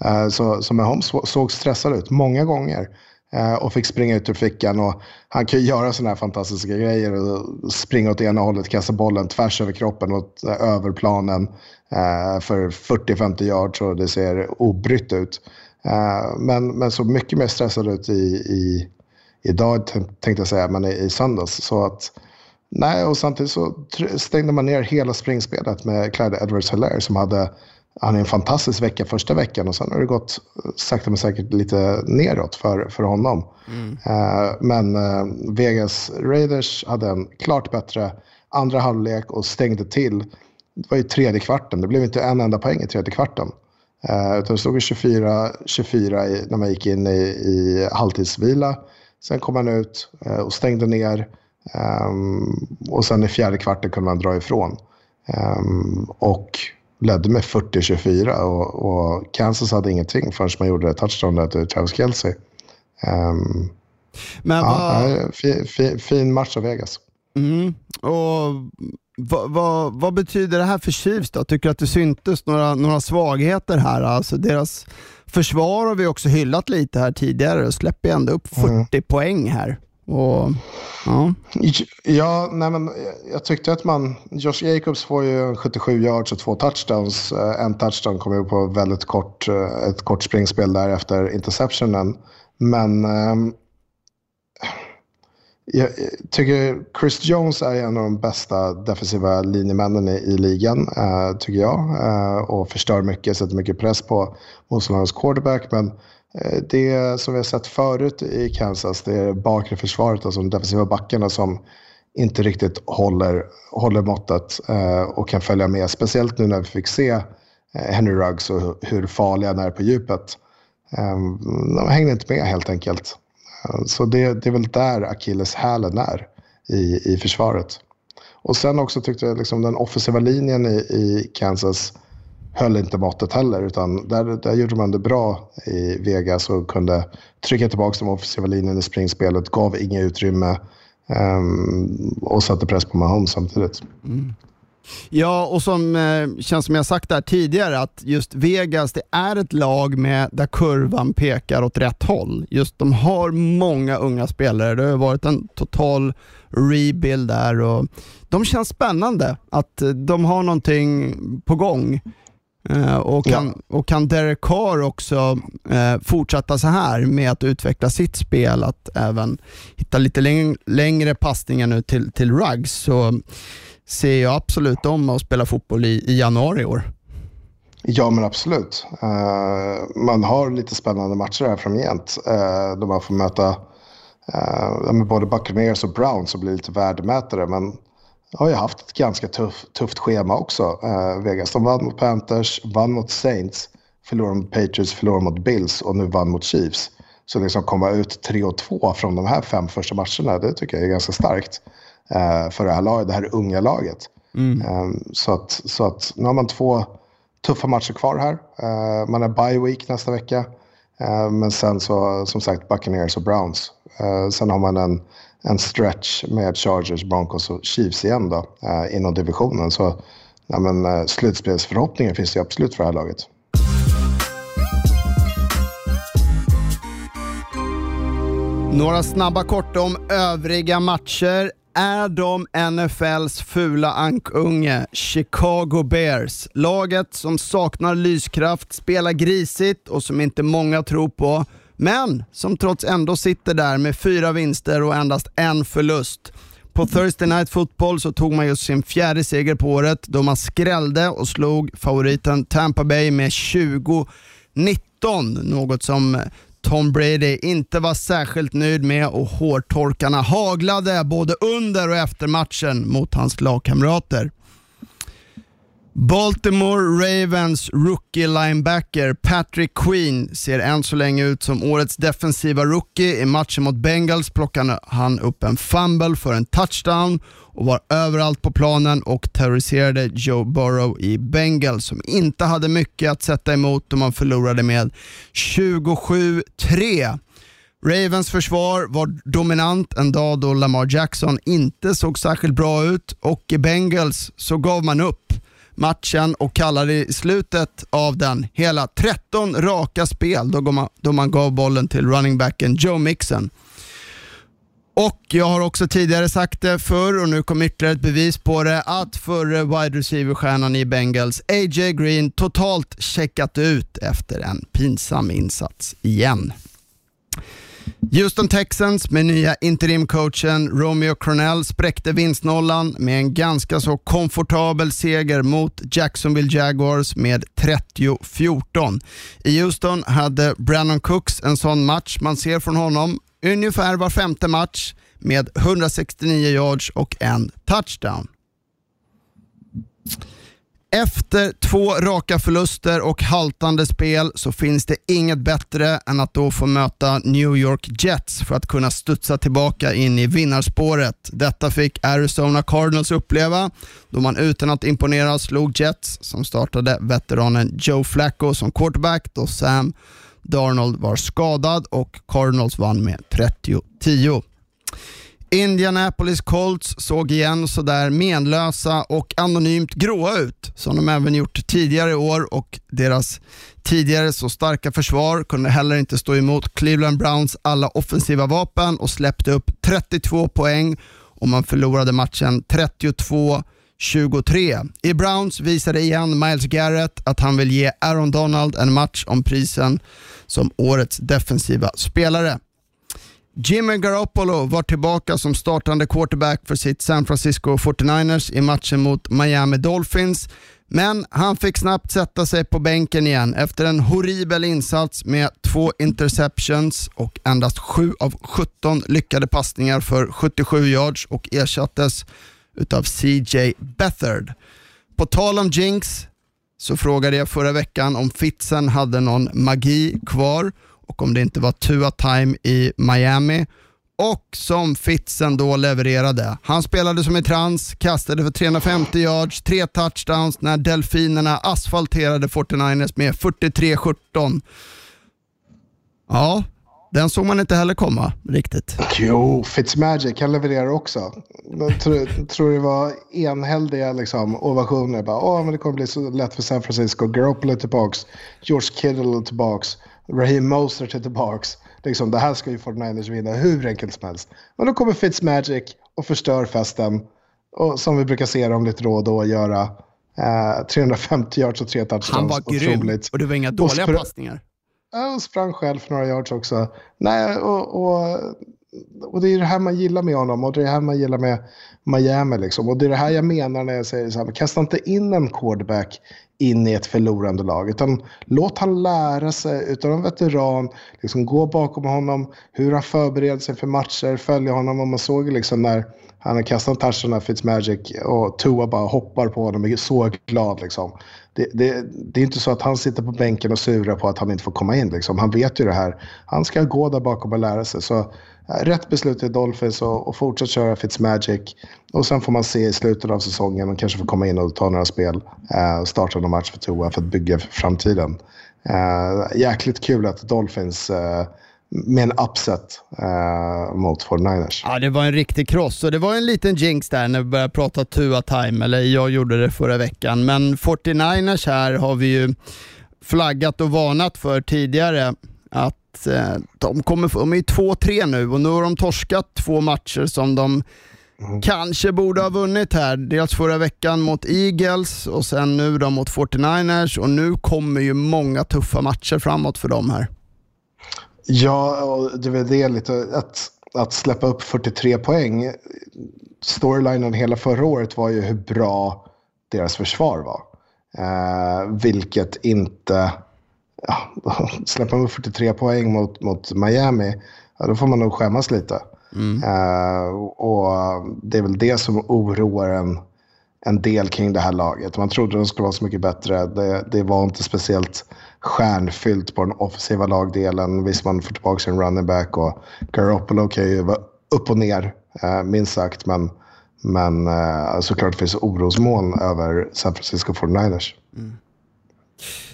S2: Eh, så, så Mahomes såg stressad ut många gånger. Eh, och fick springa ut ur fickan. Och han kan ju göra sådana här fantastiska grejer. Och springa åt ena hållet, kasta bollen tvärs över kroppen och eh, över planen eh, för 40-50 yards och det ser obrytt ut. Men, men så mycket mer stressad ut i, i idag tänkte jag säga, men i, i söndags. Så att, nej, och samtidigt så stängde man ner hela springspelet med Clyde Edwards-Hilaire som hade han är en fantastisk vecka första veckan och sen har det gått sakta men säkert lite neråt för, för honom. Mm. Uh, men uh, Vegas Raiders hade en klart bättre andra halvlek och stängde till. Det var ju tredje kvarten, det blev inte en enda poäng i tredje kvarten. Utan det stod 24-24 när man gick in i, i halvtidsvila. Sen kom man ut och stängde ner. Um, och sen i fjärde kvarten kunde man dra ifrån. Um, och ledde med 40-24 och, och, Kansas hade ingenting förrän man gjorde ett touchdown där till Travis Kelce. Um, Men ja, vad... fin, fin, fin, match av Vegas.
S1: Mm. Och vad, vad, vad, betyder det här för Chiefs då? Tycker du att det syntes några, några svagheter här? Alltså deras försvar har vi också hyllat lite här tidigare och släpper ändå upp 40 mm. poäng här. Och,
S2: ja. ja, nej men jag tyckte att man... Josh Jacobs får ju 77 yards och två touchdowns. Eh, en touchdown kommer ju på väldigt kort, eh, ett kort springspel där efter interceptionen. Men ehm, jag tycker Chris Jones är en av de bästa defensiva linjemännen i, i ligan, eh, tycker jag. Och förstör mycket, sätter mycket press på motståndarens quarterback. Men Eh, det som vi har sett förut i Kansas, det är bakre försvaret, alltså de defensiva backarna som inte riktigt håller, håller måttet eh, och kan följa med. Speciellt nu när vi fick se eh, Henry Ruggs och hur farliga han är på djupet. Ehm, de hängde inte med helt enkelt. Så det, det är väl där Akilleshälen är i, i försvaret. Och sen också tyckte jag liksom den offensiva linjen i, i Kansas höll inte måttet heller. Utan där, där gjorde man det bra i Vegas och kunde trycka tillbaka den offensiva linjen i springspelet. Gav inget utrymme um, och satte press på Mahomes samtidigt. Mm.
S1: Ja, och som eh, känns som jag sagt där tidigare, att just Vegas, det är ett lag med, där kurvan pekar åt rätt håll. Just de har många unga spelare, det har varit en total rebuild där och de känns spännande att eh, de har någonting på gång. Eh, och, kan, ja. och kan Derek Carr också eh, fortsätta så här med att utveckla sitt spel, att även hitta lite läng längre passningar nu till, till Ruggs, så ser jag absolut om att spela fotboll i, i januari i år.
S2: Ja, men absolut. Uh, man har lite spännande matcher här framgent. Uh, då man får möta uh, både Buccaneers och Browns som blir lite värdemätare. Men har ju haft ett ganska tuff, tufft schema också, uh, Vegas. De vann mot Panthers, vann mot Saints, förlorade mot Patriots, förlorade mot Bills och nu vann mot Chiefs. Så liksom komma ut 3-2 från de här fem första matcherna, det tycker jag är ganska starkt uh, för det här, laget, det här unga laget. Mm. Um, så, att, så att nu har man två tuffa matcher kvar här. Uh, man har bye week nästa vecka. men sen så, som sagt, Buccaneers och Browns. sen har man en en stretch med Chargers, Broncos och Chiefs igen då, eh, inom divisionen. Så ja, men, eh, slutspelsförhoppningen finns det absolut för det här laget.
S1: Några snabba korta om övriga matcher. Är de NFLs fula ankunge, Chicago Bears. Laget som saknar lyskraft, spelar grisigt och som inte många tror på men som trots ändå sitter där med fyra vinster och endast en förlust. På Thursday Night Football så tog man just sin fjärde seger på året då man skrällde och slog favoriten Tampa Bay med 20-19. Något som Tom Brady inte var särskilt nöjd med och hårtorkarna haglade både under och efter matchen mot hans lagkamrater. Baltimore Ravens rookie linebacker Patrick Queen ser än så länge ut som årets defensiva rookie. I matchen mot Bengals plockade han upp en fumble för en touchdown och var överallt på planen och terroriserade Joe Burrow i Bengals som inte hade mycket att sätta emot då man förlorade med 27-3. Ravens försvar var dominant en dag då Lamar Jackson inte såg särskilt bra ut och i Bengals så gav man upp matchen och kallade i slutet av den hela 13 raka spel då man, då man gav bollen till running backen Joe Mixon. Och jag har också tidigare sagt det förr och nu kom ytterligare ett bevis på det att förre wide receiver-stjärnan i Bengals, A.J. Green, totalt checkat ut efter en pinsam insats igen. Houston Texans med nya interimcoachen Romeo Cornell spräckte vinstnollan med en ganska så komfortabel seger mot Jacksonville Jaguars med 30-14. I Houston hade Brandon Cooks en sån match man ser från honom ungefär var femte match med 169 yards och en touchdown. Efter två raka förluster och haltande spel så finns det inget bättre än att då få möta New York Jets för att kunna studsa tillbaka in i vinnarspåret. Detta fick Arizona Cardinals uppleva då man utan att imponera slog Jets som startade veteranen Joe Flacco som quarterback då Sam Darnold var skadad och Cardinals vann med 30-10. Indianapolis Colts såg igen sådär menlösa och anonymt gråa ut, som de även gjort tidigare i år och deras tidigare så starka försvar kunde heller inte stå emot Cleveland Browns alla offensiva vapen och släppte upp 32 poäng och man förlorade matchen 32-23. I Browns visade igen Miles Garrett att han vill ge Aaron Donald en match om prisen som årets defensiva spelare. Jimmy Garoppolo var tillbaka som startande quarterback för sitt San Francisco 49ers i matchen mot Miami Dolphins, men han fick snabbt sätta sig på bänken igen efter en horribel insats med två interceptions och endast 7 av 17 lyckade passningar för 77 yards och ersattes utav CJ Bethard. På tal om Jinx så frågade jag förra veckan om Fitzen hade någon magi kvar och om det inte var Tua Time i Miami och som Fitzen då levererade. Han spelade som i trans, kastade för 350 yards, tre touchdowns när Delfinerna asfalterade 49ers med 43-17. Ja, den såg man inte heller komma riktigt.
S2: Jo, Fitzmagic, han levererar också. Jag tror, tror det var enhälliga liksom, ovationer. Bara, Åh, men det kommer bli så lätt för San Francisco. Garoppolo tillbaks. George Kittle tillbaks. Raheem Mostert är tillbaks. Liksom, det här ska ju 49ers vinna hur enkelt som helst. Men då kommer Fitzmagic och förstör festen. Och som vi brukar se dem lite då och då göra. Eh, 350 yards och tre touchdowns.
S1: Han var grym
S2: Otroligt.
S1: och det var inga dåliga passningar.
S2: Ja, och sprang själv för några yards också. Nej, och, och, och det är det här man gillar med honom och det är det här man gillar med Miami. Liksom. Och det är det här jag menar när jag säger så här, kasta inte in en quarterback in i ett förlorande lag. Utan låt han lära sig utan en veteran. Liksom, gå bakom honom, hur han förbereder sig för matcher, följa honom. Och man såg liksom när han har kastat touchen av Fitzmagic och Tua bara hoppar på honom och är så glad. Liksom. Det, det, det är inte så att han sitter på bänken och surar på att han inte får komma in. Liksom. Han vet ju det här. Han ska gå där bakom och lära sig. Så rätt beslut i Dolphins och, och fortsätt köra Fitzmagic. Och sen får man se i slutet av säsongen och kanske få komma in och ta några spel. Eh, starta någon match för Tua för att bygga framtiden. Eh, jäkligt kul att Dolphins eh, med en upset eh, mot 49ers.
S1: Ja, det var en riktig kross och det var en liten jinx där när vi började prata Tua time, eller jag gjorde det förra veckan. Men 49ers här har vi ju flaggat och varnat för tidigare att eh, de kommer de är ju 2-3 nu och nu har de torskat två matcher som de kanske borde ha vunnit här. Dels förra veckan mot Eagles och sen nu då mot 49ers och nu kommer ju många tuffa matcher framåt för dem här.
S2: Ja, och det är väl det lite. Att, att släppa upp 43 poäng. Storylinen hela förra året var ju hur bra deras försvar var. Eh, vilket inte... Ja, släppa upp 43 poäng mot, mot Miami, ja, då får man nog skämmas lite. Eh, och det är väl det som oroar en, en del kring det här laget. Man trodde de skulle vara så mycket bättre. Det, det var inte speciellt stjärnfyllt på den offensiva lagdelen. Visst, man får tillbaka en running back och Garoppolo kan ju vara upp och ner, eh, minst sagt. Men, men eh, såklart finns orosmoln över San Francisco 49ers.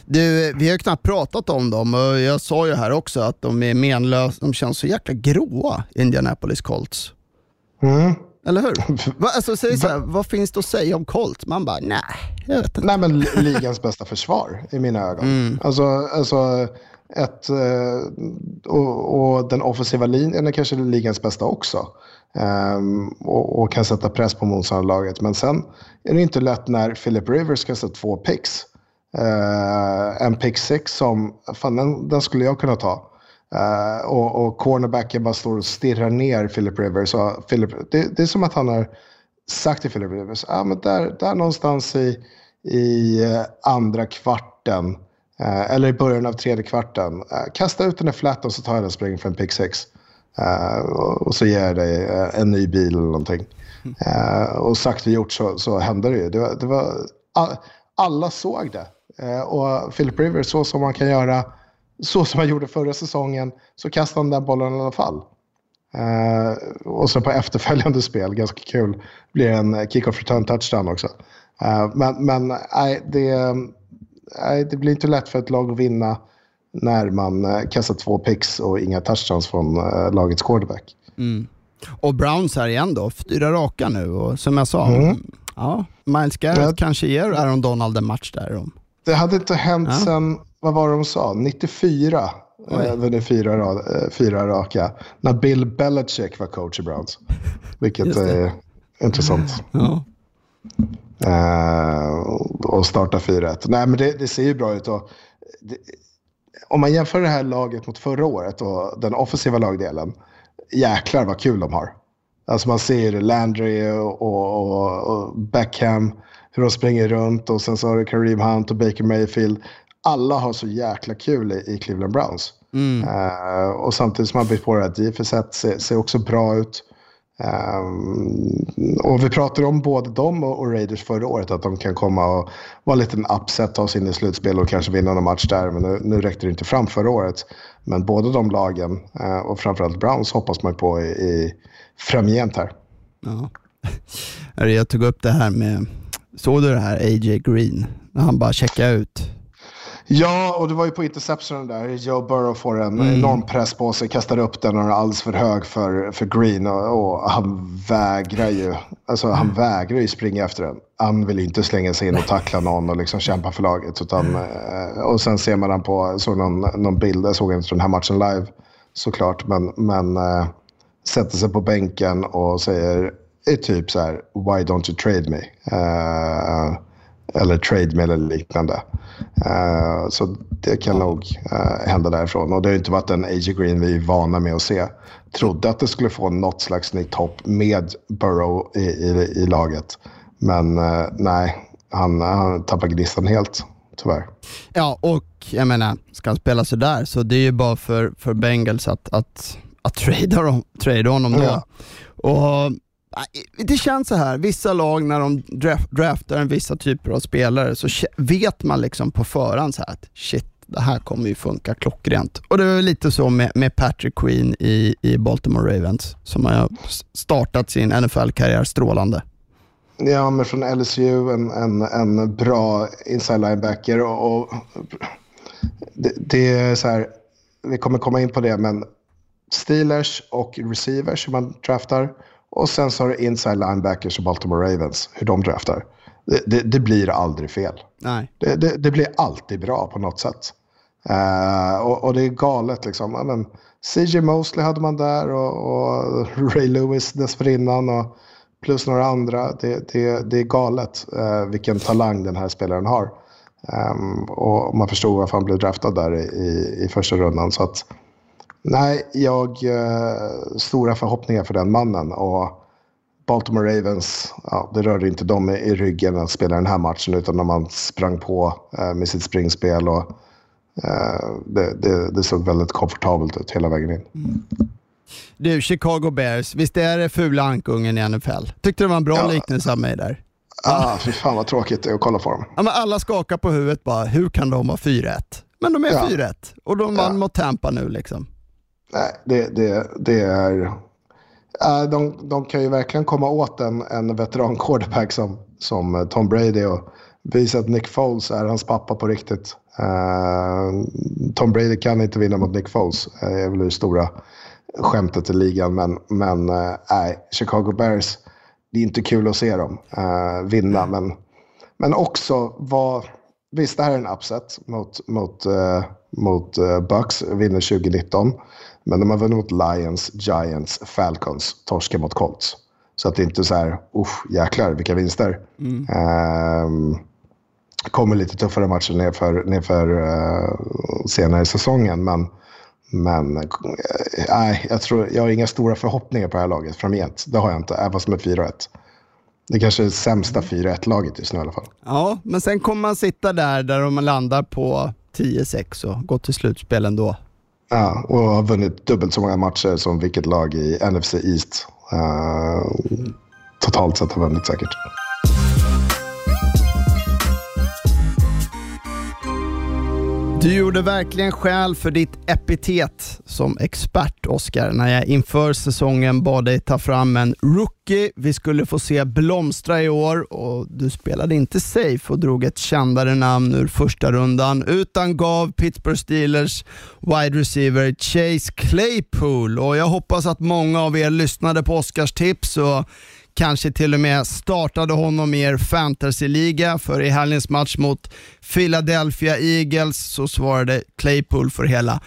S1: Du, vi har ju knappt pratat om dem och jag sa ju här också att de är menlösa, de känns så jäkla gråa, Indianapolis Colts.
S2: Mm.
S1: Eller hur? Va, alltså, säg så här, vad finns det att säga om Colts? Man bara, nej, jag vet inte.
S2: Nej, men li- ligans bästa försvar i mina ögon. Alltså, alltså ett, eh, och, och den offensiva linjen är kanske ligans bästa också. Ehm, och, och kan sätta press på motståndarlaget. Men sen är det inte lätt när Philip Rivers kastar två picks. Eh, en pick six som, fan den, den skulle jag kunna ta. Uh, och, och cornerbacken bara står och stirrar ner Philip Rivers. Och Philip, det, det är som att han har sagt till Philip Rivers, ah, men där, där någonstans i, i eh, andra kvarten, uh, eller i början av tredje kvarten, uh, kasta ut den där flatten så tar jag den spring för en pick six. Och, och så ger jag dig en ny bil eller någonting. Och sagt och gjort så, så hände det ju. Det var, det var, all, alla såg det. Och Philip Rivers, så som man kan göra, så som han gjorde förra säsongen, så kastade han den bollen i alla fall. Eh, och så på efterföljande spel, ganska kul, blir en kick-off return touchdown också. Eh, men men nej, det, nej, det blir inte lätt för ett lag att vinna när man eh, kastar två picks och inga touchdowns från lagets quarterback.
S1: Och Browns här igen då, fyra raka nu och som jag sa, ja, Miles Garrett
S2: Ja.
S1: kanske ger Aaron Donald en match där.
S2: Det hade inte hänt
S1: Ja.
S2: sen, vad var det de sa, 94.
S1: Oj.
S2: Eh, vunnit fyra, ra- eh, fyra raka. När Bill Belichick var coach i Browns. Vilket är intressant.
S1: ja.
S2: Eh, och starta 4-1. Nej, men det, det ser ju bra ut. Och det, om man jämför det här laget mot förra året och den offensiva lagdelen. Jäklar vad kul de har. Alltså man ser Landry och, och, och, och Beckham. Hur de springer runt och sen så har du Kareem Hunt och Baker Mayfield. Alla har så jäkla kul i, i Cleveland Browns. Eh, och samtidigt som man bytt på det här, DFS ser, ser också bra ut. Um, och vi pratade om både dem och, och, Raiders förra året, att de kan komma och vara en liten upset, ta sig in i slutspel och kanske vinna någon match där. Men nu, nu räckte det inte fram förra året. Men båda de lagen, uh, och framförallt Browns, hoppas man på i, i framgent här.
S1: Ja. Jag tog upp det här med, såg du det här AJ Green? När han bara checkade ut
S2: Ja, och det var ju på interceptionen där. Joe Burrow får en mm. enorm press på sig, kastar upp den och är alldeles för hög för, för Green. Och, och han vägrar ju. Alltså han mm. vägrar ju springa efter den. Han vill inte slänga sig in och tackla någon och liksom kämpa för laget. Utan, mm. och sen ser man den på, såg någon, någon bild, jag såg inte den här matchen live såklart. Men, men äh, sätter sig på bänken och säger typ så här, why don't you trade me? Uh, eller trade me eller liknande. Uh, så det kan nog uh, hända därifrån. Och det har inte varit en AJ Green vi är vana med att se. Trodde att det skulle få något slags nytt hopp med Burrow i, i, i laget. Men uh, nej, han, han tappar gnistan helt, tyvärr.
S1: Ja, och jag menar, ska han spela sådär så det är ju bara för, för Bengals att, att, att trada, dem, trada honom då. Ja. Och det känns så här, vissa lag när de draftar en vissa typer av spelare så vet man liksom på förhand så att shit, det här kommer ju funka klockrent. Och det är lite så med, med Patrick Queen i, i Baltimore Ravens som har startat sin NFL-karriär strålande.
S2: Ja, men från LSU, en, en, en bra inside linebacker och, och det, det, är så här, vi kommer komma in på det, men Steelers och receivers som man draftar och sen så har du inside linebackers och Baltimore Ravens, hur de draftar. Det, det, det blir aldrig fel.
S1: Nej.
S2: Det, det, blir alltid bra på något sätt. Uh, och, och, det är galet liksom. Men, CJ Mosley hade man där och, och Ray Lewis dessförinnan. Och plus några andra. Det, det, det är galet uh, vilken talang den här spelaren har. Um, och man förstod varför han blev draftad där i, i första rundan. Så att, Nej, jag eh, stora förhoppningar för den mannen. Och Baltimore Ravens, ja, det rörde inte dem i, i ryggen att spela den här matchen utan när man sprang på eh, med sitt springspel. Och, eh, det, det, det, såg väldigt komfortabelt ut hela vägen in. Mm.
S1: Du, Chicago Bears, visst är det fula ankungen i NFL? Tyckte det var en bra ja. liknelse av mig där.
S2: Ah, fy fan vad tråkigt det är att kolla på dem.
S1: Ja, alla skakar på huvudet bara, hur kan de ha 4-1? Men de är ja. 4-1 och de vann ja. mot Tampa nu liksom.
S2: Nej, det, det, det är... Äh, de, de kan ju verkligen komma åt en, en veteran quarterback som, som eh, Tom Brady och visa att Nick Foles är hans pappa på riktigt. Uh, Tom Brady kan inte vinna mot Nick Foles. Det är väl det stora skämtet i ligan. Men, men uh, Chicago Bears, det är inte kul att se dem vinna. Men, men också vad... Visst, det här är en upset mot, mot, mot Bucks, vinner 2019. Men de har vunnit mot Lions, Giants, Falcons, torskar mot Colts. Så att det inte är så här, usch, jäklar vilka vinster. Mm. Um, kommer lite tuffare matcher nerför, nerför uh, senare i säsongen. Men, men uh, jag, tror, jag har inga stora förhoppningar på det här laget framgent. Det har jag inte, även som är 4-1. Det kanske är det sämsta 4-1-laget just nu i alla fall.
S1: Ja, men sen kommer man sitta där, där de landar på 10-6 och gå till slutspel ändå.
S2: Ja, och har vunnit dubbelt så många matcher som vilket lag i NFC East uh, totalt sett har vunnit säkert.
S1: Du gjorde verkligen skäl för ditt epitet som expert, Oskar, när jag inför säsongen bad dig ta fram en rookie. Vi skulle få se blomstra i år och du spelade inte safe och drog ett kändare namn ur första rundan utan gav Pittsburgh Steelers wide receiver Chase Claypool. Och jag hoppas att många av er lyssnade på Oskars tips och kanske till och med startade honom i er fantasyliga, för i helgens match mot Philadelphia Eagles så svarade Claypool för hela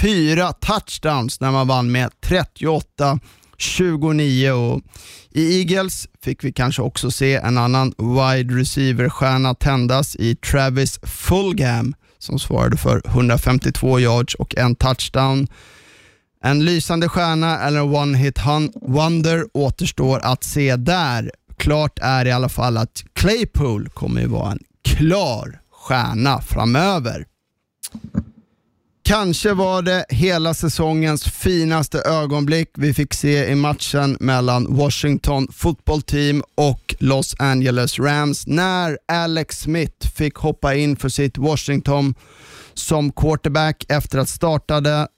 S1: fyra touchdowns när man vann med 38 29 och i Eagles fick vi kanske också se en annan wide receiver-stjärna tändas i Travis Fulgham som svarade för 152 yards och en touchdown. En lysande stjärna eller en one-hit wonder återstår att se där. Klart är i alla fall att Claypool kommer ju vara en klar stjärna framöver. Kanske var det hela säsongens finaste ögonblick vi fick se i matchen mellan Washington football team och Los Angeles Rams när Alex Smith fick hoppa in för sitt Washington som quarterback efter att startade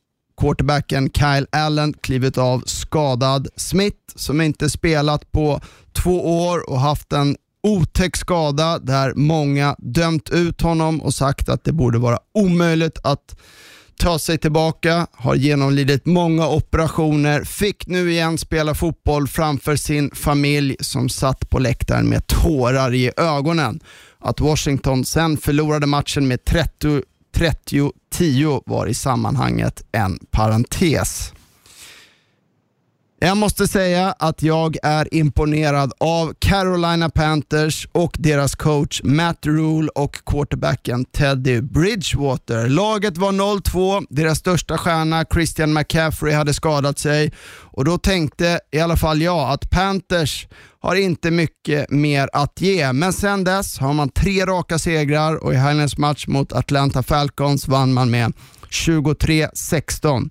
S1: quarterbacken Kyle Allen klivit av skadad. Smith, som inte spelat på två år och haft en otäck skada där många dömt ut honom och sagt att det borde vara omöjligt att ta sig tillbaka, har genomlidit många operationer, fick nu igen spela fotboll framför sin familj som satt på läktaren med tårar i ögonen. Att Washington sen förlorade matchen med 30 30-10 var i sammanhanget en parentes. Jag måste säga att jag är imponerad av Carolina Panthers och deras coach Matt Rule och quarterbacken Teddy Bridgewater. Laget var 0-2, deras största stjärna Christian McCaffrey hade skadat sig och då tänkte i alla fall jag att Panthers har inte mycket mer att ge, men sen dess har man tre raka segrar och i helgens match mot Atlanta Falcons vann man med 23-16.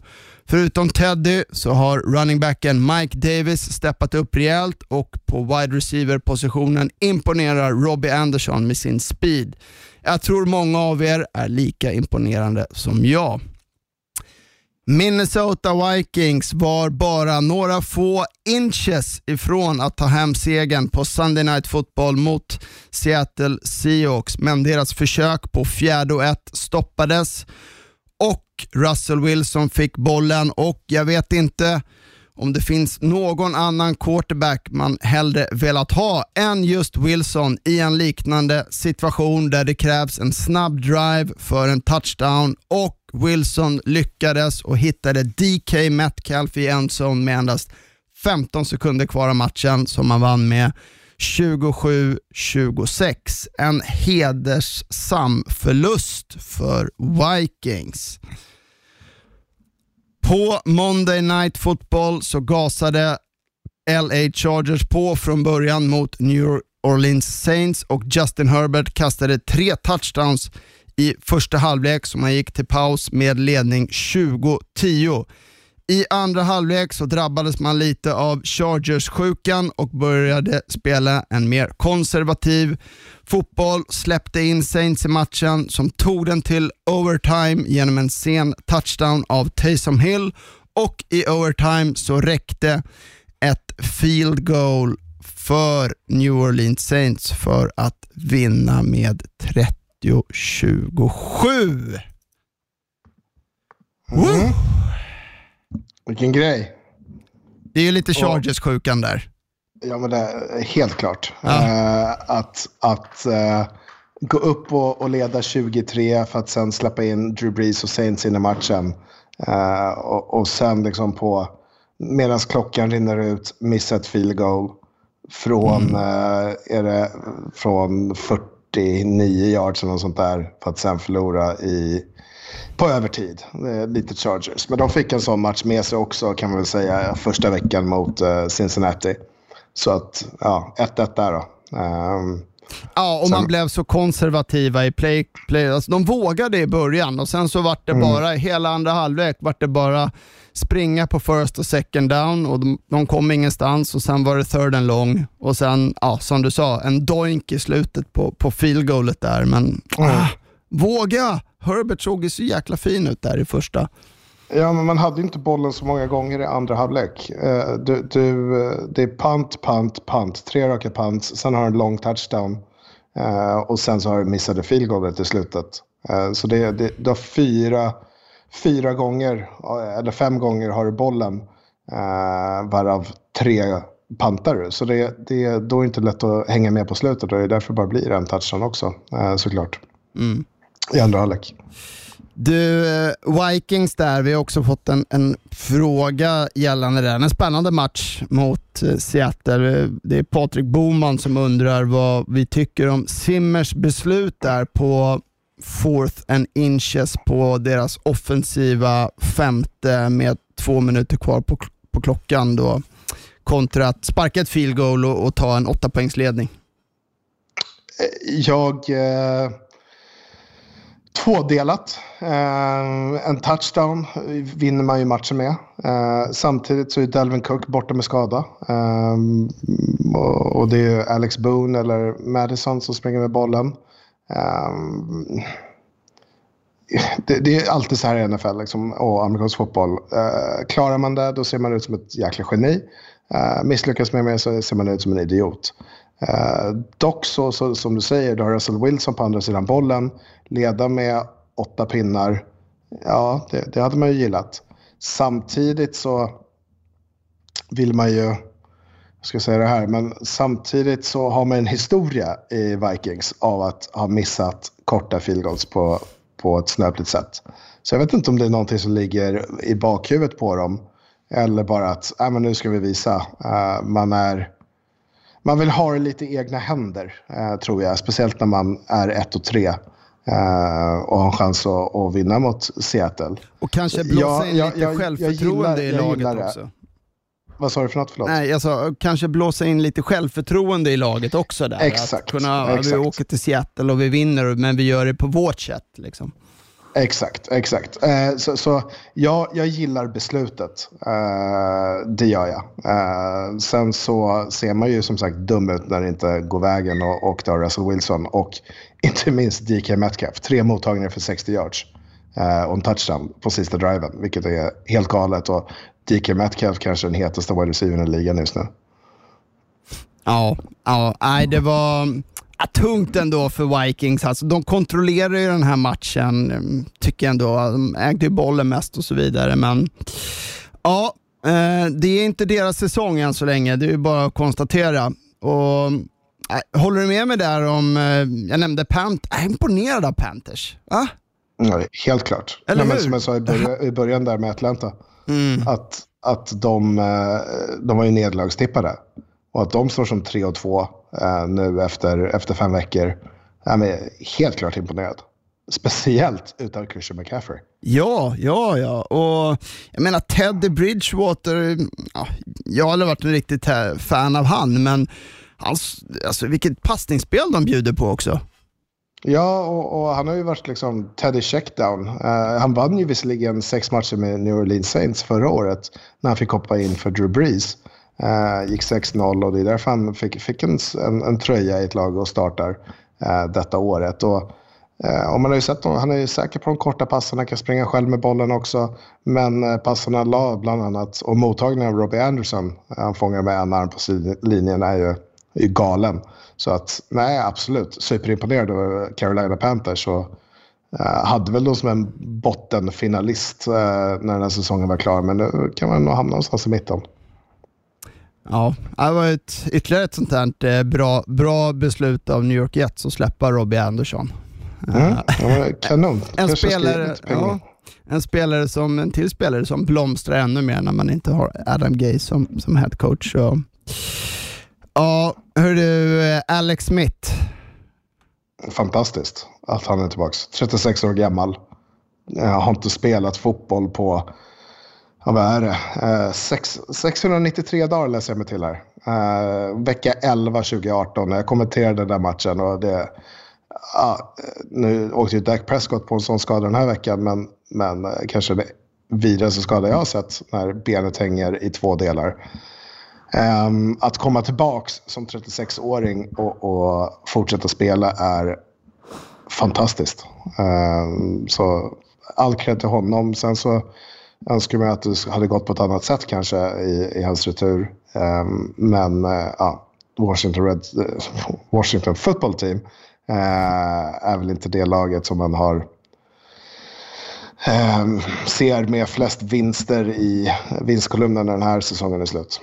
S1: Förutom Teddy så har running backen Mike Davis steppat upp rejält och på wide receiver-positionen imponerar Robbie Anderson med sin speed. Jag tror många av er är lika imponerande som jag. Minnesota Vikings var bara några få inches ifrån att ta hem segern på Sunday Night Football mot Seattle Seahawks, men deras försök på fjärde och ett stoppades Russell Wilson fick bollen och jag vet inte om det finns någon annan quarterback man hellre velat ha än just Wilson i en liknande situation där det krävs en snabb drive för en touchdown. Och Wilson lyckades och hittade DK Metcalf i endzone med endast 15 sekunder kvar av matchen som man vann med 27-26. En hedersam förlust för Vikings. På Monday Night Football så gasade LA Chargers på från början mot New Orleans Saints och Justin Herbert kastade tre touchdowns i första halvlek som han gick till paus med ledning 20-10. I andra halvlek så drabbades man lite av Chargers-sjukan och började spela en mer konservativ fotboll, släppte in Saints i matchen som tog den till overtime genom en sen touchdown av Taysom Hill och i overtime så räckte ett field goal för New Orleans Saints för att vinna med 30-27.
S2: Mm. Vilken grej.
S1: Det är ju lite Chargers-sjukan där.
S2: Ja, men det är helt klart.
S1: Ja.
S2: Eh, att att eh, gå upp och, och leda 23 för att sen släppa in Drew Brees och Saints in i matchen. Eh, och, och sen liksom på, medan klockan rinner ut, missa ett field goal. Från, eh, är det, från 49 yards eller något sånt där. För att sen förlora i, på övertid. Lite Chargers. Men de fick en sån match med sig också kan man väl säga första veckan mot eh, Cincinnati. Så att, ja, 1-1 där då. Ehm,
S1: Ja, och man
S2: Sen-
S1: blev så konservativa i play, play. Alltså, de vågade i början och sen så vart det
S2: Mm.
S1: bara, hela andra halvlek vart det bara springa på first och second down och de, de kom ingenstans och sen var det third and long och sen, ja, som du sa, en doink i slutet på, på field goalet där. Men ah, våga! Herbert såg ju så jäkla fin ut där i första.
S2: Ja, men man hade inte bollen så många gånger i andra halvlek. Eh, Du, du, eh, det är punt, punt, punt. Tre raka punts. Sen har du en lång touchdown. Eh, Och sen så har du missade field goalet i slutet. Så det, det, du har fyra, fyra gånger, eller fem gånger har du bollen. Varav tre pantar du. Så det, det, då är det inte lätt att hänga med på slutet. Och det är därför det bara blir en touchdown också, såklart. I andra halvlek.
S1: Du, eh, Vikings där, vi har också fått en, en fråga gällande den. En spännande match mot eh, Seattle. Eh, Det är Patrik Boman som undrar vad vi tycker om Simmers beslut där på fourth and inches på deras offensiva femte med två minuter kvar på, på klockan då kontra att sparka ett field goal och, och ta en åtta poängsledning.
S2: Jag eh, tvådelat. Eh, en touchdown vinner man ju matchen med. Eh, samtidigt så är Delvin Cook borta med skada. Eh, och, och, det är Alex Boone eller Madison som springer med bollen. Eh, det, det, är alltid så här i NFL liksom, och amerikansk fotboll. Eh, klarar man det, då ser man ut som ett jäkla geni. Eh, misslyckas man med det så ser man ut som en idiot. Eh, dock så, så, som du säger, du har Russell Wilson på andra sidan bollen. Leda med åtta pinnar. Ja, det, det hade man ju gillat. Samtidigt så vill man ju, jag ska säga det här, men samtidigt så har man en historia i Vikings av att ha missat korta field goals på, på ett snöpligt sätt. Så jag vet inte om det är någonting som ligger i bakhuvudet på dem. Eller bara att, äh, men nu ska vi visa. Uh, man är man vill ha det lite i egna händer, eh, tror jag. Speciellt när man är 1 och 3 eh, och har en chans att, att, vinna mot Seattle.
S1: Och kanske blåsa in ja, lite jag, självförtroende jag gillar, i laget också.
S2: Vad sa du för något? Förlåt.
S1: Nej, alltså, kanske blåsa in lite självförtroende i laget också. Där.
S2: Exakt.
S1: Att kunna, exakt. Vi åker till Seattle och vi vinner, men vi gör det på vårt sätt. Liksom.
S2: Exakt, exakt. Eh, så, så ja, jag gillar beslutet. Eh, det gör jag. Eh, sen så ser man ju som sagt dum ut när det inte går vägen och, och har Russell Wilson och inte minst DK Metcalf. Tre mottagningar för 60 yards eh, och en touchdown på sista driven, vilket är helt galet. Och DK Metcalf kanske den hetaste wide receivern i ligan just nu.
S1: Ja, ja nej, det var Ja, tungt ändå för Vikings. Alltså, de kontrollerar ju den här matchen, mm, tycker jag ändå. De ägde ju bollen mest och så vidare, men ja, eh, det är inte deras säsong än så länge. Det är ju bara att konstatera. Och, äh, håller du med mig där om, eh, jag nämnde Pant, jag är imponerad av Panthers. Va?
S2: Ja, helt klart. Eller Nej, men som jag sa i början, i början där med Atlanta, mm. att, att de, eh, de var ju nederlagstippade. Och att de står som 3 och 2 eh, nu efter, efter fem veckor. Jag är helt klart imponerad. Speciellt utan Christian McCaffrey.
S1: Ja, ja, ja. Och jag menar Teddy Bridgewater, ja, jag har aldrig varit en riktigt fan av han, men hans, alltså, vilket passningsspel de bjuder på också.
S2: Ja, och, och, han har ju varit liksom Teddy checkdown. Uh, han vann ju visserligen sex matcher med New Orleans Saints förra året när han fick hoppa in för Drew Brees. Uh, gick 6-0 och det är därför han fick, fick en, en, en, tröja i ett lag och startar uh, detta året. Och, uh, och man har ju sett han är ju säker på de korta passarna, kan springa själv med bollen också. Men uh, passarna la bland annat, och mottagningen av Robbie Anderson, han fångar med en arm på linjen, är ju, är ju galen. Så att, nej absolut, superimponerad av Carolina Panthers. Och, hade väl dem som en bottenfinalist när den här säsongen var klar, men nu kan man nog hamna någonstans i mitten.
S1: Ja, det var ett, ytterligare ett sånt här eh, bra, bra beslut av New York Jets att släppa Robbie Anderson.
S2: Mm, kanon.
S1: en, spelare, ja, en, spelare som, en till spelare som blomstrar ännu mer när man inte har Adam Gay som, som head coach. Så. Ja, hörru, eh, Alex Smith.
S2: Fantastiskt att han är tillbaka. 36 år gammal. Jag har inte spelat fotboll på Ja, vad är det? Eh, sex, 693 dagar läser jag mig till här. Eh, vecka 11 2018. Jag kommenterade den där matchen och det... Ja, nu åkte ju Dak Prescott på en sån skada den här veckan, men, men eh, kanske det vidrigaste skada jag har sett när benet hänger i två delar. Um, att komma tillbaks som 36-åring och, och, fortsätta spela är fantastiskt. Um, så all cred till honom. Sen så önskar mig att det hade gått på ett annat sätt kanske i, i hans retur. Um, men uh, ja, Washington, Red, eh, Washington football team uh, är väl inte det laget som man har um, ser med flest vinster i vinstkolumnen när den här säsongen är slut.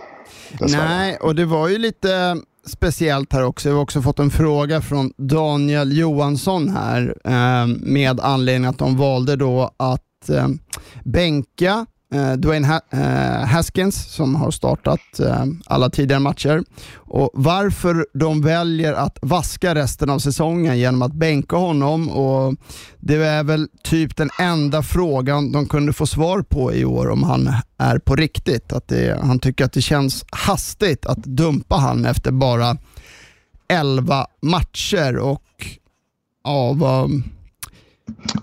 S1: Nej, och det var ju lite speciellt här också. Vi har också fått en fråga från Daniel Johansson här eh, med anledning att de valde då att eh, bänka eh, Dwayne ha eh, Haskins som har startat eh, alla tidigare matcher. Och Varför de väljer att vaska resten av säsongen genom att bänka honom och det är väl typ den enda frågan de kunde få svar på i år om han är på riktigt. Att det, han tycker att det känns hastigt att dumpa han efter bara 11 matcher och ja, vad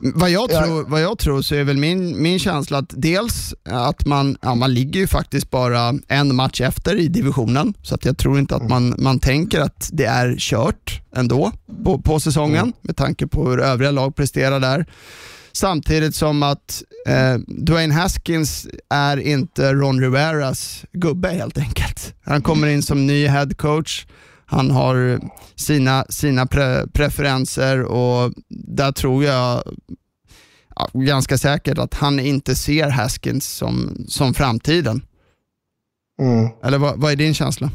S1: vad jag,
S2: Ja.
S1: tror, vad jag tror så är väl min, min känsla att dels att man, ja, man ligger ju faktiskt bara en match efter i divisionen, så att jag tror inte att man, man tänker att det är kört ändå på, på säsongen med tanke på hur övriga lag presterar där. Samtidigt som att eh, Dwayne Haskins är inte Ron Riveras gubbe helt enkelt. Han kommer in som ny head coach. Han har sina, sina pre preferenser och där tror jag ja, ganska säkert att han inte ser Haskins som, som framtiden.
S2: Mm.
S1: Eller vad, vad är din känsla?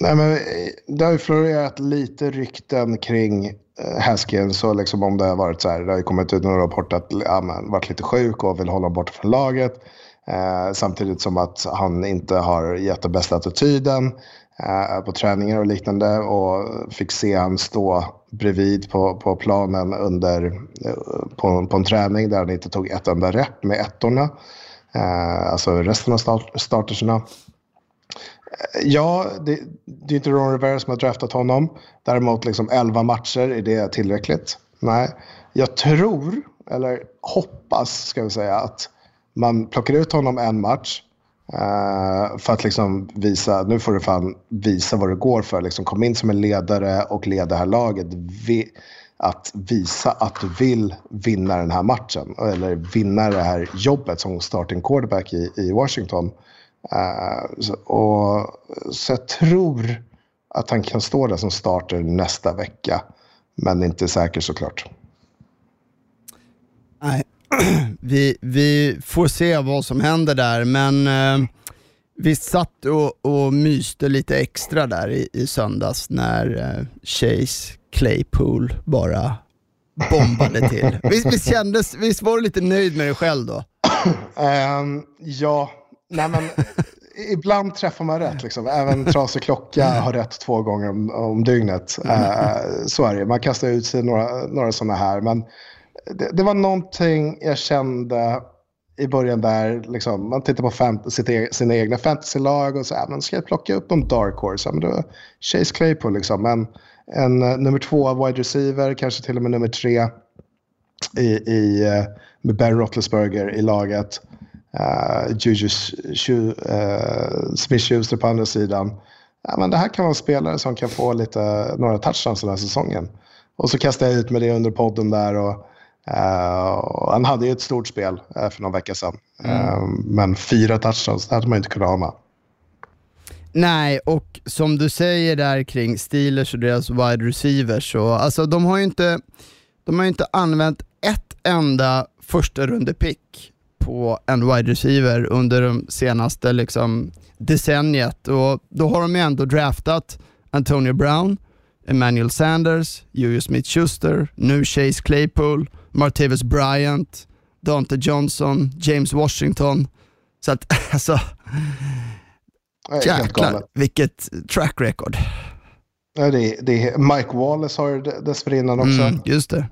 S2: Nej, men det har ju florerat lite rykten kring eh, Haskins och liksom om det har varit så här. Det har ju kommit ut några rapporter att ja, man varit lite sjuk och vill hålla bort från laget. Eh, samtidigt som att han inte har gett den bästa attityden Eh, på träningar och liknande. Och fick se han stå bredvid på, på planen under, eh, på, på en träning där han inte tog ett enda rep med ettorna. Eh, alltså resten av start, starterserna. Eh, ja, det, det är inte Ron Rivera som har draftat honom. Däremot liksom 11 matcher, är det tillräckligt? Nej. Jag tror, eller hoppas ska vi säga, att man plockar ut honom en match. Uh, för att liksom visa, nu får du fan visa vad du går för. Liksom kom in som en ledare och led det här laget. Vi, att visa att du vill vinna den här matchen. Eller vinna det här jobbet som starting quarterback i, i Washington. Uh, så, och, så jag tror att han kan stå där som starter nästa vecka. Men inte säker såklart.
S1: Vi, vi får se vad som händer där, men eh, vi satt och, och myste lite extra där i, i söndags när eh, Chase Claypool bara bombade till. Visst, visst, kändes, visst var du lite nöjd med dig själv då?
S2: Ehm, ja, nej men ibland träffar man rätt. Liksom. Även trasig klocka har rätt två gånger om, om dygnet. Uh, så är det. Man kastar ut sig några, några sådana här. Men det, det var någonting jag kände i början där, liksom, man tittar på sitt e- sina egna fantasylag och så här, men ska jag plocka upp någon dark horse? Ja, men då, Chase Claypool, liksom, en, en nummer två wide receiver, kanske till och med nummer tre i, i, eh, med Ben Roethlisberger i laget. Uh, Juju uh, Smith-Schuster på andra sidan. Ja, men det här kan vara en spelare som kan få lite, några touchdowns den här säsongen. Och så kastade jag ut med det under podden där. Och, och han hade ju ett stort spel eh, för någon vecka sedan. Eh, men fyra touchdowns, det hade man inte kunnat ana.
S1: Nej, och som du säger där kring Steelers och deras wide receivers, så, alltså, de har ju inte, de har ju inte använt ett enda första rundepick på en wide receiver under de senaste liksom, decenniet. Och då har de ju ändå draftat Antonio Brown, Emmanuel Sanders, Julius Smith-Schuster, nu Chase Claypool, Martavis Bryant, Dante Johnson, James Washington. Så att alltså, jäklar vilket track record.
S2: Ja, det, är- det, Mike Wallace har det dessförinnan också.
S1: Mm, just det.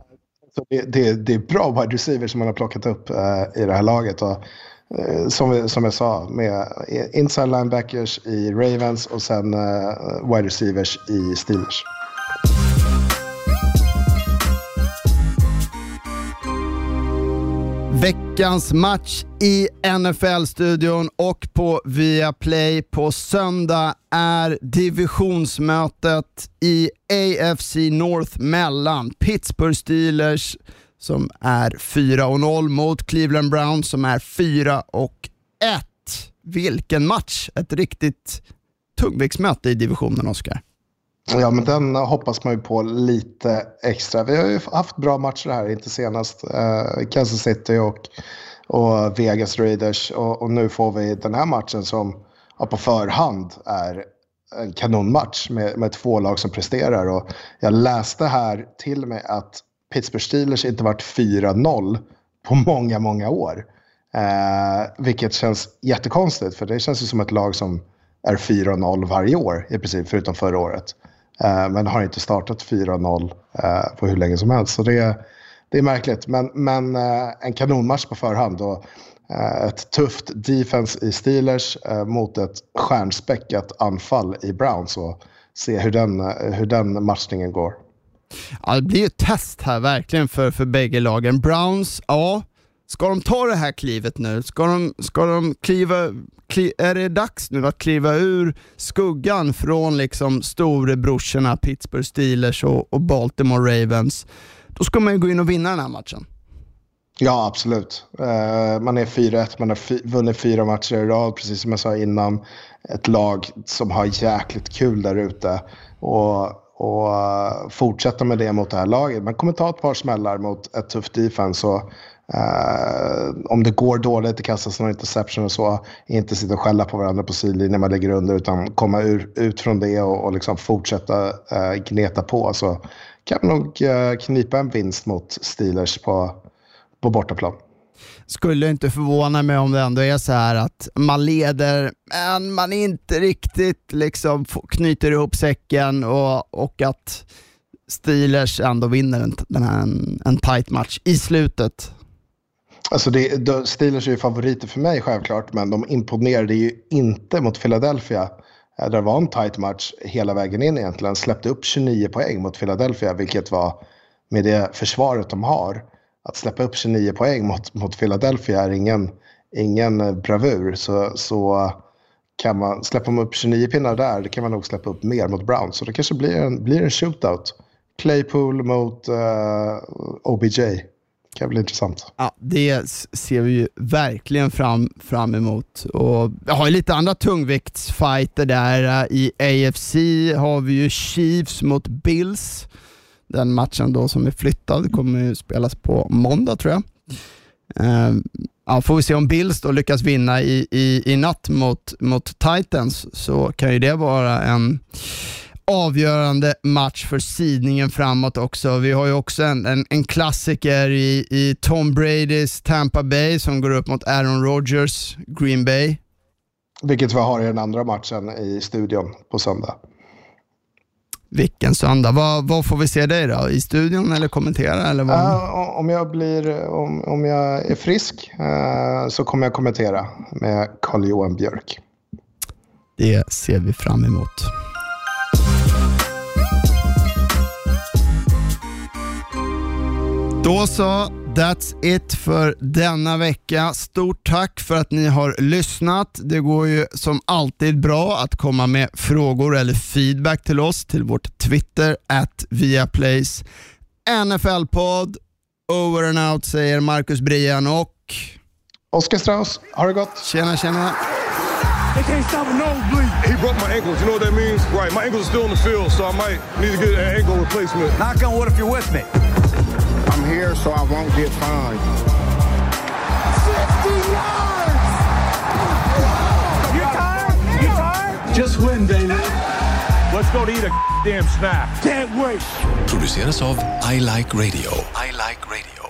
S2: Så det, det, det är bra wide receivers som man har plockat upp eh, i det här laget. Och, eh, som, vi, som jag sa, med inside linebackers i Ravens och sen eh, wide receivers i Steelers.
S1: Veckans match i NFL-studion och på Viaplay på söndag är divisionsmötet i AFC North mellan Pittsburgh Steelers som är 4-0 mot Cleveland Browns som är 4-1. Vilken match! Ett riktigt tungviktsmöte i divisionen, Oskar.
S2: Ja, men den hoppas man ju på lite extra. Vi har ju haft bra matcher här, inte senast eh, Kansas City och, och Vegas Raiders. Och, och nu får vi den här matchen som ja, på förhand är en kanonmatch med, med två lag som presterar. Och jag läste här till mig att Pittsburgh Steelers inte varit 4-0 på många, många år. Eh, vilket känns jättekonstigt, för det känns ju som ett lag som är 4-0 varje år i princip, förutom förra året. Eh, men har inte startat 4-0 eh, på hur länge som helst. Så det, är- det är märkligt. Men, men eh, en kanonmatch på förhand. Och, ett tufft defense i Steelers mot ett stjärnspäckat anfall i Browns. Och se hur den, hur den matchningen går.
S1: Ja, det blir ju ett test här verkligen för, för bägge lagen. Browns, ja, ska de ta det här klivet nu? Ska de, ska de kliva, kli, är det dags nu att kliva ur skuggan från liksom storebrorsorna Pittsburgh Steelers och, och Baltimore Ravens? Då ska man ju gå in och vinna den här matchen.
S2: Ja, absolut. Uh, man är 4-1, man har vunnit fyra matcher i rad, precis som jag sa innan. Ett lag som har jäkligt kul där ute. Och, och uh, fortsätta med det mot det här laget. Man kommer ta ett par smällar mot ett tufft defense. Och, uh, om det går dåligt, det kastas någon interception och så, inte sitta och skälla på varandra på sidlinjen när man ligger under, utan komma ur, ut från det och, och liksom fortsätta eh, gneta på. Så kan man nog eh, knipa en vinst mot Steelers på på bortaplan.
S1: Skulle inte förvåna mig om det ändå är så här att man leder, men man inte riktigt liksom knyter ihop säcken och, och att Steelers ändå vinner en, den här, en, en tight match i slutet.
S2: Alltså det, de, Steelers är ju favoriter för mig självklart, men de imponerade ju inte mot Philadelphia. Eh, där det var en tight match hela vägen in egentligen. Släppte upp 29 poäng mot Philadelphia, vilket var med det försvaret de har att släppa upp 29 poäng mot, mot Philadelphia är ingen, ingen eh, bravur. Så, så kan man, släppa upp 29 pinnar där, det kan man nog släppa upp mer mot Browns. Så det kanske blir en, blir en shootout. Claypool mot eh, uh, OBJ. Det kan bli intressant.
S1: Ja, det ser vi ju verkligen fram, fram emot. Och jag har ju lite andra tungviktsfighter där. I AFC har vi ju Chiefs mot Bills. Den matchen då som är flyttad kommer ju spelas på måndag tror jag. Ehm, ja, får vi se om Bills då lyckas vinna i, i, i natt mot, mot Titans så kan ju det vara en avgörande match för sidningen framåt också. Vi har ju också en, en, en klassiker i, i Tom Bradys Tampa Bay som går upp mot Aaron Rodgers, Green Bay.
S2: Vilket vi har i den andra matchen i studion på söndag.
S1: Vilken söndag. Vad, vad, får vi se dig då? I studion eller kommentera? Eller vad?
S2: Uh, om, jag blir, om, om jag är frisk uh, så kommer jag kommentera med Carl-Johan Björk.
S1: Det ser vi fram emot. Då så, That's it för denna vecka. Stort tack för att ni har lyssnat. Det går ju som alltid bra att komma med frågor eller feedback till oss till vårt Twitter, at Viaplays NFL-podd. Over and out säger Marcus Brian och
S2: Oskar Strauss. Ha det gott.
S1: Tjena, tjena.
S3: They can't stop a nosebleed. He broke my ankles. You know what that means? Right. My ankles are still in the field, so I might need to get an ankle replacement.
S4: Knock on wood if you're with me.
S5: I'm here so I won't get fined.
S4: 50 yards! You tired? You tired?
S6: Just win, baby. Let's go to eat a damn snack.
S4: Can't wait.
S7: Produceras av I Like Radio. I Like Radio.